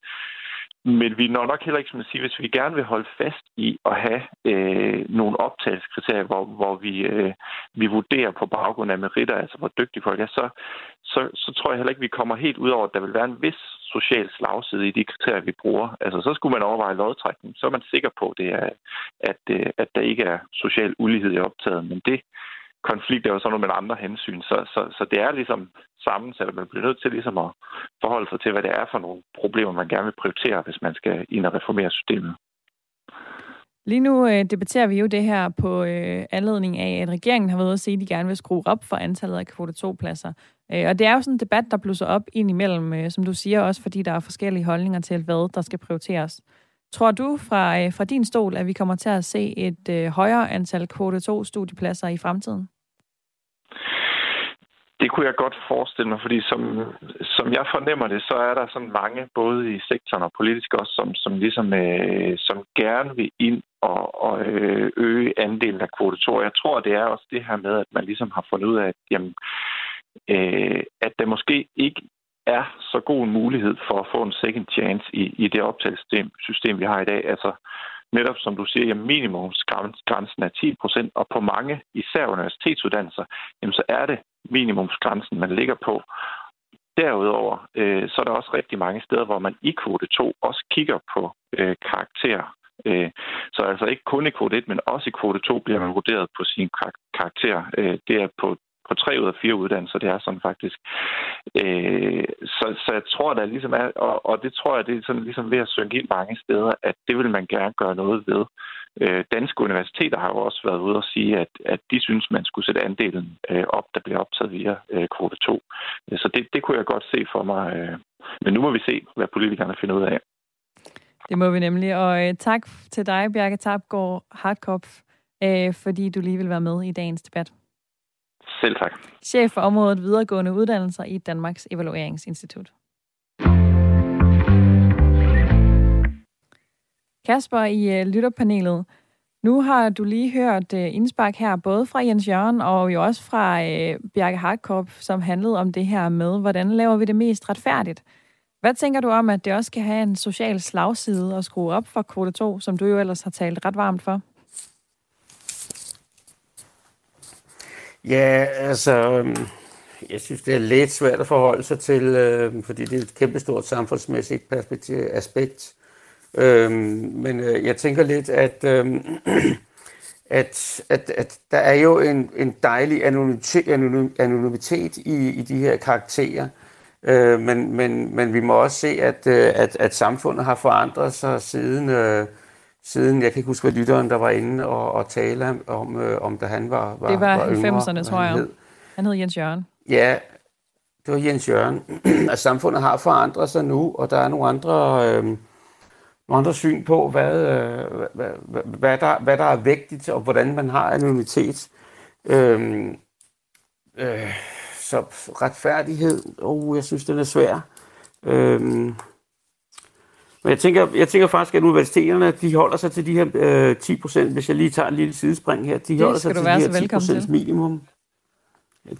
men vi når nok heller ikke, som at sige, hvis vi gerne vil holde fast i at have øh, nogle optagelseskriterier, hvor, hvor vi, øh, vi vurderer på baggrund af meritter, altså hvor dygtige folk er, så, så, så tror jeg heller ikke, vi kommer helt ud over, at der vil være en vis social slagside i de kriterier, vi bruger. Altså, så skulle man overveje lodtrækning. Så er man sikker på, det er, at, øh, at der ikke er social ulighed i optaget. Men det, konflikt er jo sådan noget med andre hensyn. Så, så, så det er ligesom sammensat, at man bliver nødt til ligesom at forholde sig til, hvad det er for nogle problemer, man gerne vil prioritere, hvis man skal ind og reformere systemet. Lige nu øh, debatterer vi jo det her på øh, anledning af, at regeringen har været at sige, at de gerne vil skrue op for antallet af kvote 2-pladser. Øh, og det er jo sådan en debat, der blusser op ind imellem, øh, som du siger, også fordi der er forskellige holdninger til, hvad der skal prioriteres. Tror du fra, øh, fra din stol, at vi kommer til at se et øh, højere antal kvote 2-studiepladser i fremtiden? Det kunne jeg godt forestille mig, fordi som, som jeg fornemmer det, så er der sådan mange, både i sektoren og politisk også, som, som ligesom øh, som gerne vil ind og, og øh, øge andelen af kvote 2. Jeg tror, det er også det her med, at man ligesom har fundet ud af, at, jamen, øh, at der måske ikke er så god en mulighed for at få en second chance i, i det optagelsessystem, system, vi har i dag. Altså, netop som du siger, jamen minimumsgrænsen er 10 procent, og på mange, især universitetsuddannelser, jamen, så er det minimumsgrænsen, man ligger på. Derudover, øh, så er der også rigtig mange steder, hvor man i kvote 2 også kigger på øh, karakterer. Øh, så altså ikke kun i kvote 1, men også i kvote 2 bliver man vurderet på sin karakter. Øh, det er på på tre ud af fire uddannelser, det er sådan faktisk. Øh, så, så jeg tror, der ligesom er, og, og det tror jeg, det er sådan ligesom ved at synge ind mange steder, at det vil man gerne gøre noget ved. Øh, danske universiteter har jo også været ude og sige, at, at de synes, man skulle sætte andelen øh, op, der bliver optaget via øh, kvote 2. Øh, så det, det kunne jeg godt se for mig. Øh. Men nu må vi se, hvad politikerne finder ud af. Det må vi nemlig. Og øh, tak til dig, Bjarke Tabgaard Hartkopf, øh, fordi du lige vil være med i dagens debat. Selv tak. Chef for området videregående uddannelser i Danmarks Evalueringsinstitut. Kasper i øh, lytterpanelet. Nu har du lige hørt øh, indspark her, både fra Jens Jørgen og jo også fra øh, Bjarke Hartkorp, som handlede om det her med, hvordan laver vi det mest retfærdigt. Hvad tænker du om, at det også kan have en social slagside og skrue op for kvote 2, som du jo ellers har talt ret varmt for? Ja, altså, øhm, jeg synes, det er lidt svært at forholde sig til, øh, fordi det er et kæmpestort samfundsmæssigt perspektiv, aspekt. Øh, men øh, jeg tænker lidt, at, øh, <clears throat> at, at, at der er jo en, en dejlig anonymitet, anonymitet i, i de her karakterer. Øh, men, men, men vi må også se, at, øh, at, at samfundet har forandret sig siden, øh, siden, jeg kan ikke huske, hvad lytteren, der var inde og, og tale om, øh, om da han var, var Det var, var 90'erne, tror jeg. Han hed. han hed Jens Jørgen. Ja, det var Jens Jørgen. <clears throat> at samfundet har forandret sig nu, og der er nogle andre, øh, nogle andre syn på, hvad, øh, hvad, hvad, der, hvad der er vigtigt, og hvordan man har anonymitet. Øh, øh, så retfærdighed, oh, jeg synes, den er svær. Øhm, men jeg tænker, jeg tænker faktisk, at universiteterne de holder sig til de her øh, 10 procent, hvis jeg lige tager en lille sidespring her. De det holder sig til de her 10 procents minimum.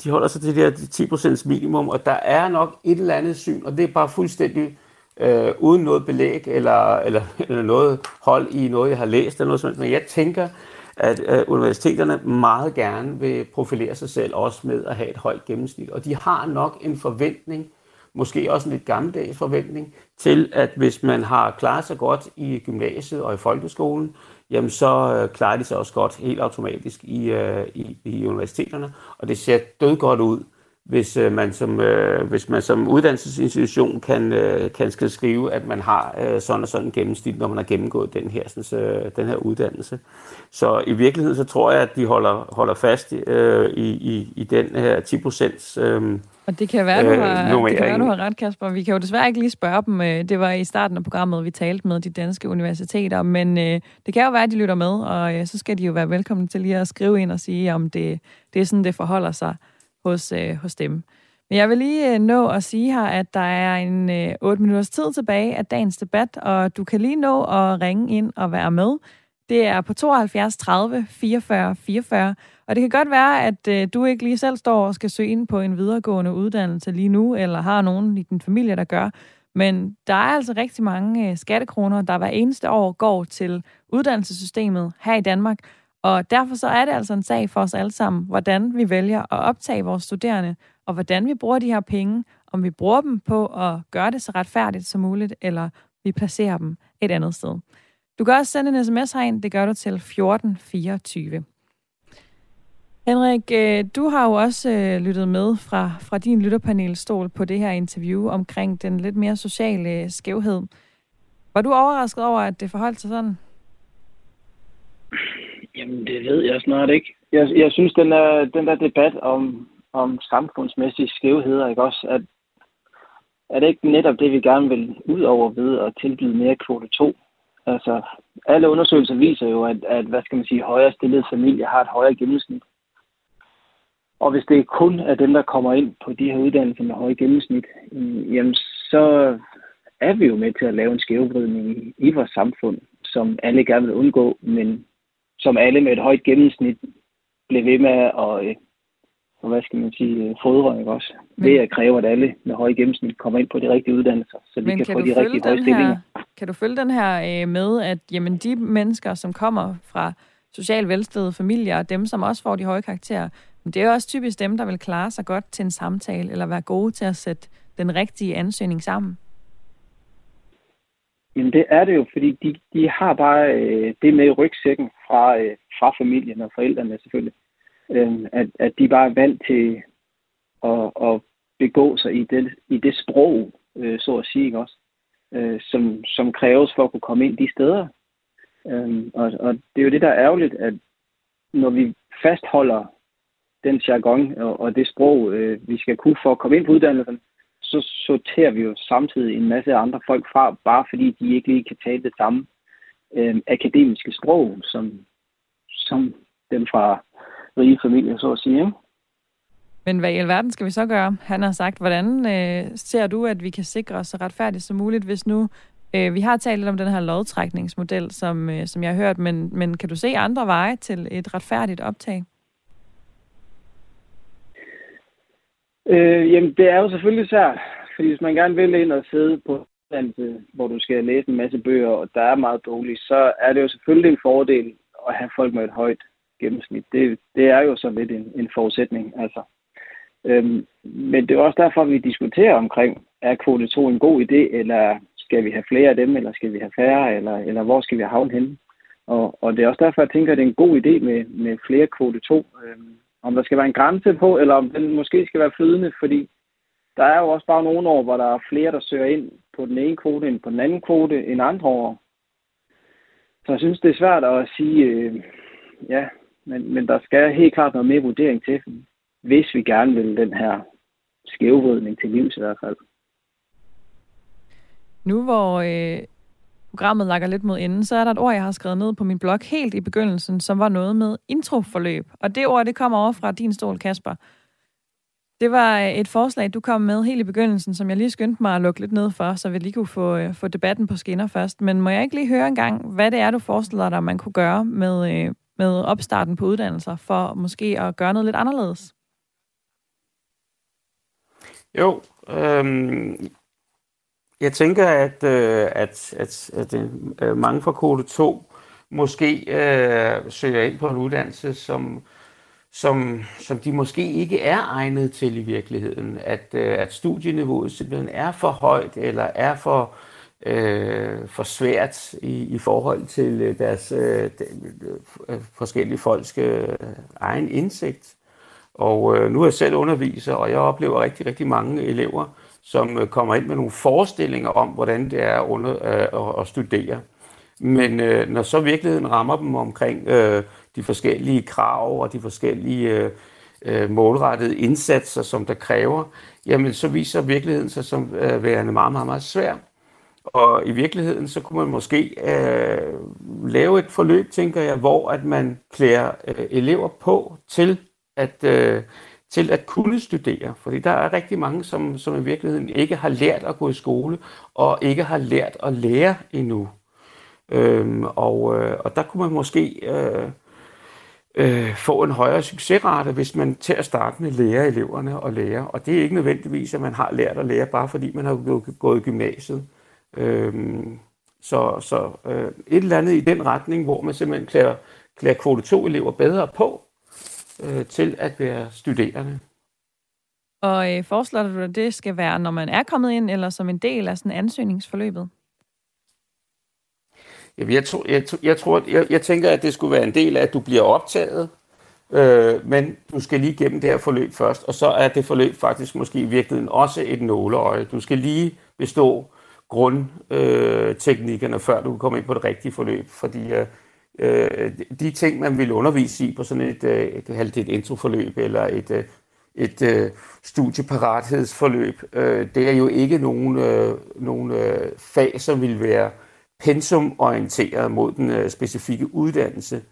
De holder sig til det her 10 procents minimum, og der er nok et eller andet syn, og det er bare fuldstændig øh, uden noget belæg eller, eller, eller noget hold i noget, jeg har læst eller noget sådan. Men jeg tænker, at øh, universiteterne meget gerne vil profilere sig selv også med at have et højt gennemsnit. Og de har nok en forventning, måske også en lidt gammeldags forventning, til at hvis man har klaret sig godt i gymnasiet og i folkeskolen, jamen så øh, klarer de sig også godt helt automatisk i, øh, i, i universiteterne. Og det ser død godt ud, hvis øh, man som øh, hvis man som uddannelsesinstitution kan øh, kan skal skrive at man har øh, sådan og sådan en gennemsnit når man har gennemgået den her sådan, øh, den her uddannelse. Så i virkeligheden så tror jeg at de holder holder fast øh, i, i i den her 10% øh, og det kan være, du har, øh, det kan være, du har ret, Kasper. Vi kan jo desværre ikke lige spørge dem. Øh, det var i starten af programmet, vi talte med de danske universiteter, men øh, det kan jo være, at de lytter med, og øh, så skal de jo være velkomne til lige at skrive ind og sige, om det, det er sådan, det forholder sig hos, øh, hos dem. Men jeg vil lige øh, nå at sige her, at der er en øh, 8 minutters tid tilbage af dagens debat, og du kan lige nå at ringe ind og være med. Det er på 72 30 44 44, og det kan godt være, at øh, du ikke lige selv står og skal søge ind på en videregående uddannelse lige nu, eller har nogen i din familie, der gør. Men der er altså rigtig mange øh, skattekroner, der hver eneste år går til uddannelsessystemet her i Danmark, og derfor så er det altså en sag for os alle sammen, hvordan vi vælger at optage vores studerende, og hvordan vi bruger de her penge, om vi bruger dem på at gøre det så retfærdigt som muligt, eller vi placerer dem et andet sted. Du kan også sende en sms herind, det gør du til 1424. Henrik, øh, du har jo også øh, lyttet med fra, fra din lytterpanelstol på det her interview omkring den lidt mere sociale øh, skævhed. Var du overrasket over, at det forholdt sig sådan? Jamen, det ved jeg snart ikke. Jeg, jeg synes, den der, den der debat om, om samfundsmæssige skævheder, ikke også, at er det ikke netop det, vi gerne vil ud over ved at tilbyde mere kvote 2? Altså, alle undersøgelser viser jo, at, at hvad skal man sige, højere stillede familier har et højere gennemsnit. Og hvis det kun er dem, der kommer ind på de her uddannelser med høje gennemsnit, jamen så er vi jo med til at lave en skævvridning i, i vores samfund, som alle gerne vil undgå, men som alle med et højt gennemsnit blev ved med at, og, øh, hvad skal man sige, fodre, ikke også? Men, det kræver, at alle med høje gennemsnit kommer ind på de rigtige uddannelser, så vi kan, kan få de rigtige høje stillinger. Kan du følge den her øh, med, at jamen, de mennesker, som kommer fra socialt velstillede familier, og dem, som også får de høje karakterer, det er jo også typisk dem, der vil klare sig godt til en samtale, eller være gode til at sætte den rigtige ansøgning sammen. Jamen det er det jo, fordi de, de har bare øh, det med i rygsækken fra, øh, fra familien og forældrene selvfølgelig. Øh, at, at de bare er vant til at, at begå sig i det, i det sprog, øh, så at sige, ikke også? Øh, som, som kræves for at kunne komme ind de steder. Øh, og, og det er jo det, der er ærgerligt, at når vi fastholder den jargon og, og det sprog, øh, vi skal kunne for at komme ind på uddannelsen, så sorterer vi jo samtidig en masse andre folk fra, bare fordi de ikke lige kan tale det samme øh, akademiske sprog, som, som dem fra rige familier, så at sige. Ikke? Men hvad i alverden skal vi så gøre? Han har sagt, hvordan øh, ser du, at vi kan sikre os så retfærdigt som muligt, hvis nu øh, vi har talt lidt om den her lodtrækningsmodel, som, øh, som jeg har hørt, men, men kan du se andre veje til et retfærdigt optag? Øh, jamen, det er jo selvfølgelig svært, fordi hvis man gerne vil ind og sidde på uddannelse, hvor du skal læse en masse bøger, og der er meget bolig, så er det jo selvfølgelig en fordel at have folk med et højt gennemsnit. Det, det er jo så lidt en, en forudsætning. Altså. Øhm, men det er også derfor, vi diskuterer omkring, er kvote 2 en god idé, eller skal vi have flere af dem, eller skal vi have færre, eller, eller hvor skal vi havne henne? Og, og det er også derfor, jeg tænker, at det er en god idé med, med flere kvote 2. Øhm, om der skal være en grænse på, eller om den måske skal være flydende, fordi der er jo også bare nogle år, hvor der er flere, der søger ind på den ene kvote end på den anden kvote end andre år. Så jeg synes, det er svært at sige, øh, ja, men, men der skal helt klart noget mere vurdering til, hvis vi gerne vil den her skævvridning til livs i hvert fald. Nu hvor øh, programmet lakker lidt mod enden, så er der et ord, jeg har skrevet ned på min blog helt i begyndelsen, som var noget med introforløb. Og det ord, det kommer over fra din stol, Kasper. Det var øh, et forslag, du kom med helt i begyndelsen, som jeg lige skyndte mig at lukke lidt ned for, så vi lige kunne få, øh, få debatten på skinner først. Men må jeg ikke lige høre en gang, hvad det er, du forestiller dig, man kunne gøre med, øh, med opstarten på uddannelser, for måske at gøre noget lidt anderledes? Jo, øhm, jeg tænker, at, øh, at, at, at øh, mange fra kode 2 måske øh, søger ind på en uddannelse, som, som, som de måske ikke er egnet til i virkeligheden. At, øh, at studieniveauet simpelthen er for højt, eller er for, øh, for svært i, i forhold til øh, deres øh, de, øh, øh, forskellige folks øh, egen indsigt. Og øh, nu er jeg selv underviser, og jeg oplever rigtig, rigtig mange elever, som øh, kommer ind med nogle forestillinger om, hvordan det er under, øh, at, at studere. Men øh, når så virkeligheden rammer dem omkring øh, de forskellige krav og de forskellige øh, øh, målrettede indsatser, som der kræver, jamen så viser virkeligheden sig som øh, værende meget, meget, meget svær. Og i virkeligheden, så kunne man måske øh, lave et forløb, tænker jeg, hvor at man klæder øh, elever på til at, øh, til at kunne studere. Fordi der er rigtig mange, som, som i virkeligheden ikke har lært at gå i skole, og ikke har lært at lære endnu. Øhm, og, øh, og der kunne man måske øh, øh, få en højere succesrate, hvis man til at starte med lærer eleverne og lærer. Og det er ikke nødvendigvis, at man har lært at lære, bare fordi man har gået i gymnasiet. Øhm, så så øh, et eller andet i den retning, hvor man simpelthen klæder, klæder kvote 2-elever bedre på, øh, til at være studerende. Og øh, foreslår du, at det skal være, når man er kommet ind, eller som en del af sådan ansøgningsforløbet? Jamen, jeg, tror, jeg, jeg, tror, jeg, jeg tænker, at det skulle være en del af, at du bliver optaget, øh, men du skal lige gennem det her forløb først, og så er det forløb faktisk måske i virkeligheden også et nåleøje. Du skal lige bestå grundteknikkerne, øh, før du kan komme ind på det rigtige forløb, fordi øh, øh, de ting, man vil undervise i på sådan et, øh, et, et introforløb eller et, øh, et øh, studieparathedsforløb, øh, det er jo ikke nogen, øh, nogen øh, fag, som vil være pensumorienteret mod den øh, specifikke uddannelse.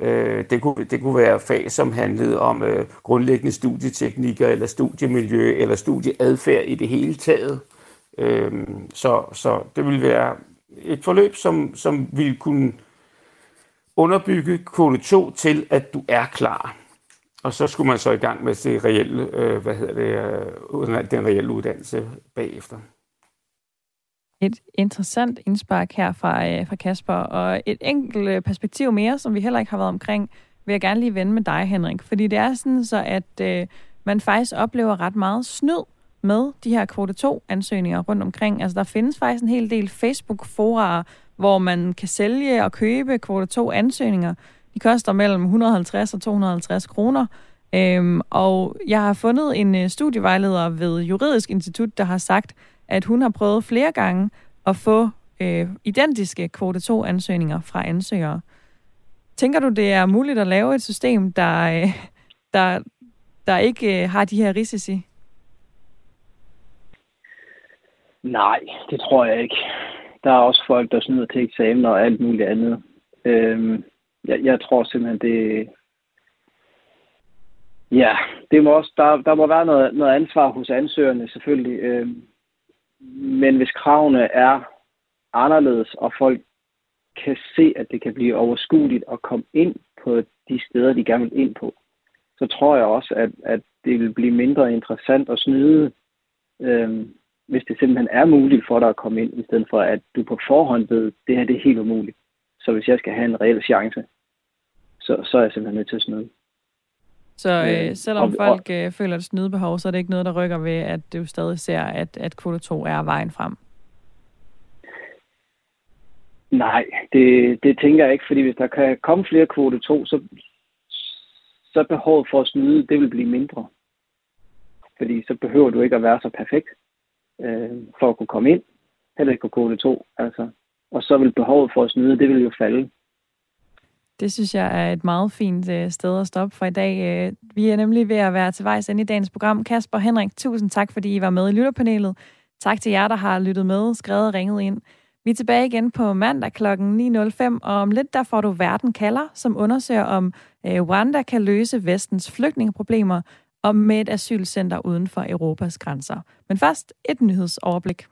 Øh, det, kunne, det kunne være fag, som handlede om øh, grundlæggende studieteknikker eller studiemiljø eller studieadfærd i det hele taget. Øh, så, så det vil være et forløb, som, som vil kunne underbygge kvote 2 til, at du er klar. Og så skulle man så i gang med det reelle, øh, hvad hedder det, øh, den reelle uddannelse bagefter. Et interessant indspark her fra, øh, fra Kasper, og et enkelt øh, perspektiv mere, som vi heller ikke har været omkring, vil jeg gerne lige vende med dig, Henrik. Fordi det er sådan så, at øh, man faktisk oplever ret meget snyd med de her kvote 2-ansøgninger rundt omkring. Altså der findes faktisk en hel del Facebook-forarer, hvor man kan sælge og købe kvote 2 ansøgninger. De koster mellem 150 og 250 kroner. Øhm, og jeg har fundet en øh, studievejleder ved Juridisk Institut, der har sagt, at hun har prøvet flere gange at få øh, identiske kvote 2 ansøgninger fra ansøgere. Tænker du, det er muligt at lave et system, der, øh, der, der ikke øh, har de her risici? Nej, det tror jeg ikke. Der er også folk, der snyder til eksamen og alt muligt andet. Øhm, jeg, jeg tror simpelthen, det, Ja, det må også, der, der må være noget, noget ansvar hos ansøgerne selvfølgelig. Øhm, men hvis kravene er anderledes, og folk kan se, at det kan blive overskueligt at komme ind på de steder, de gerne vil ind på, så tror jeg også, at, at det vil blive mindre interessant at snyde, øhm, hvis det simpelthen er muligt for dig at komme ind, i stedet for at du på forhånd ved, det her det er helt umuligt. Så hvis jeg skal have en reel chance, så, så er jeg simpelthen nødt til at snyde. Så øh, øh selvom og, folk øh, føler et snydebehov, så er det ikke noget, der rykker ved, at du stadig ser, at, at kvote 2 er vejen frem? Nej, det, det tænker jeg ikke, fordi hvis der kan komme flere kvote 2, så, så behovet for at snyde, det vil blive mindre. Fordi så behøver du ikke at være så perfekt øh, for at kunne komme ind, heller ikke på kvote 2. Altså. Og så vil behovet for at snyde, det vil jo falde. Det synes jeg er et meget fint øh, sted at stoppe for i dag. Øh, vi er nemlig ved at være til vejs i dagens program. Kasper Henrik, tusind tak, fordi I var med i lytterpanelet. Tak til jer, der har lyttet med, skrevet og ringet ind. Vi er tilbage igen på mandag kl. 9.05, og om lidt der får du Verden kalder, som undersøger, om øh, Rwanda kan løse vestens flygtningeproblemer og med et asylcenter uden for Europas grænser. Men først et nyhedsoverblik.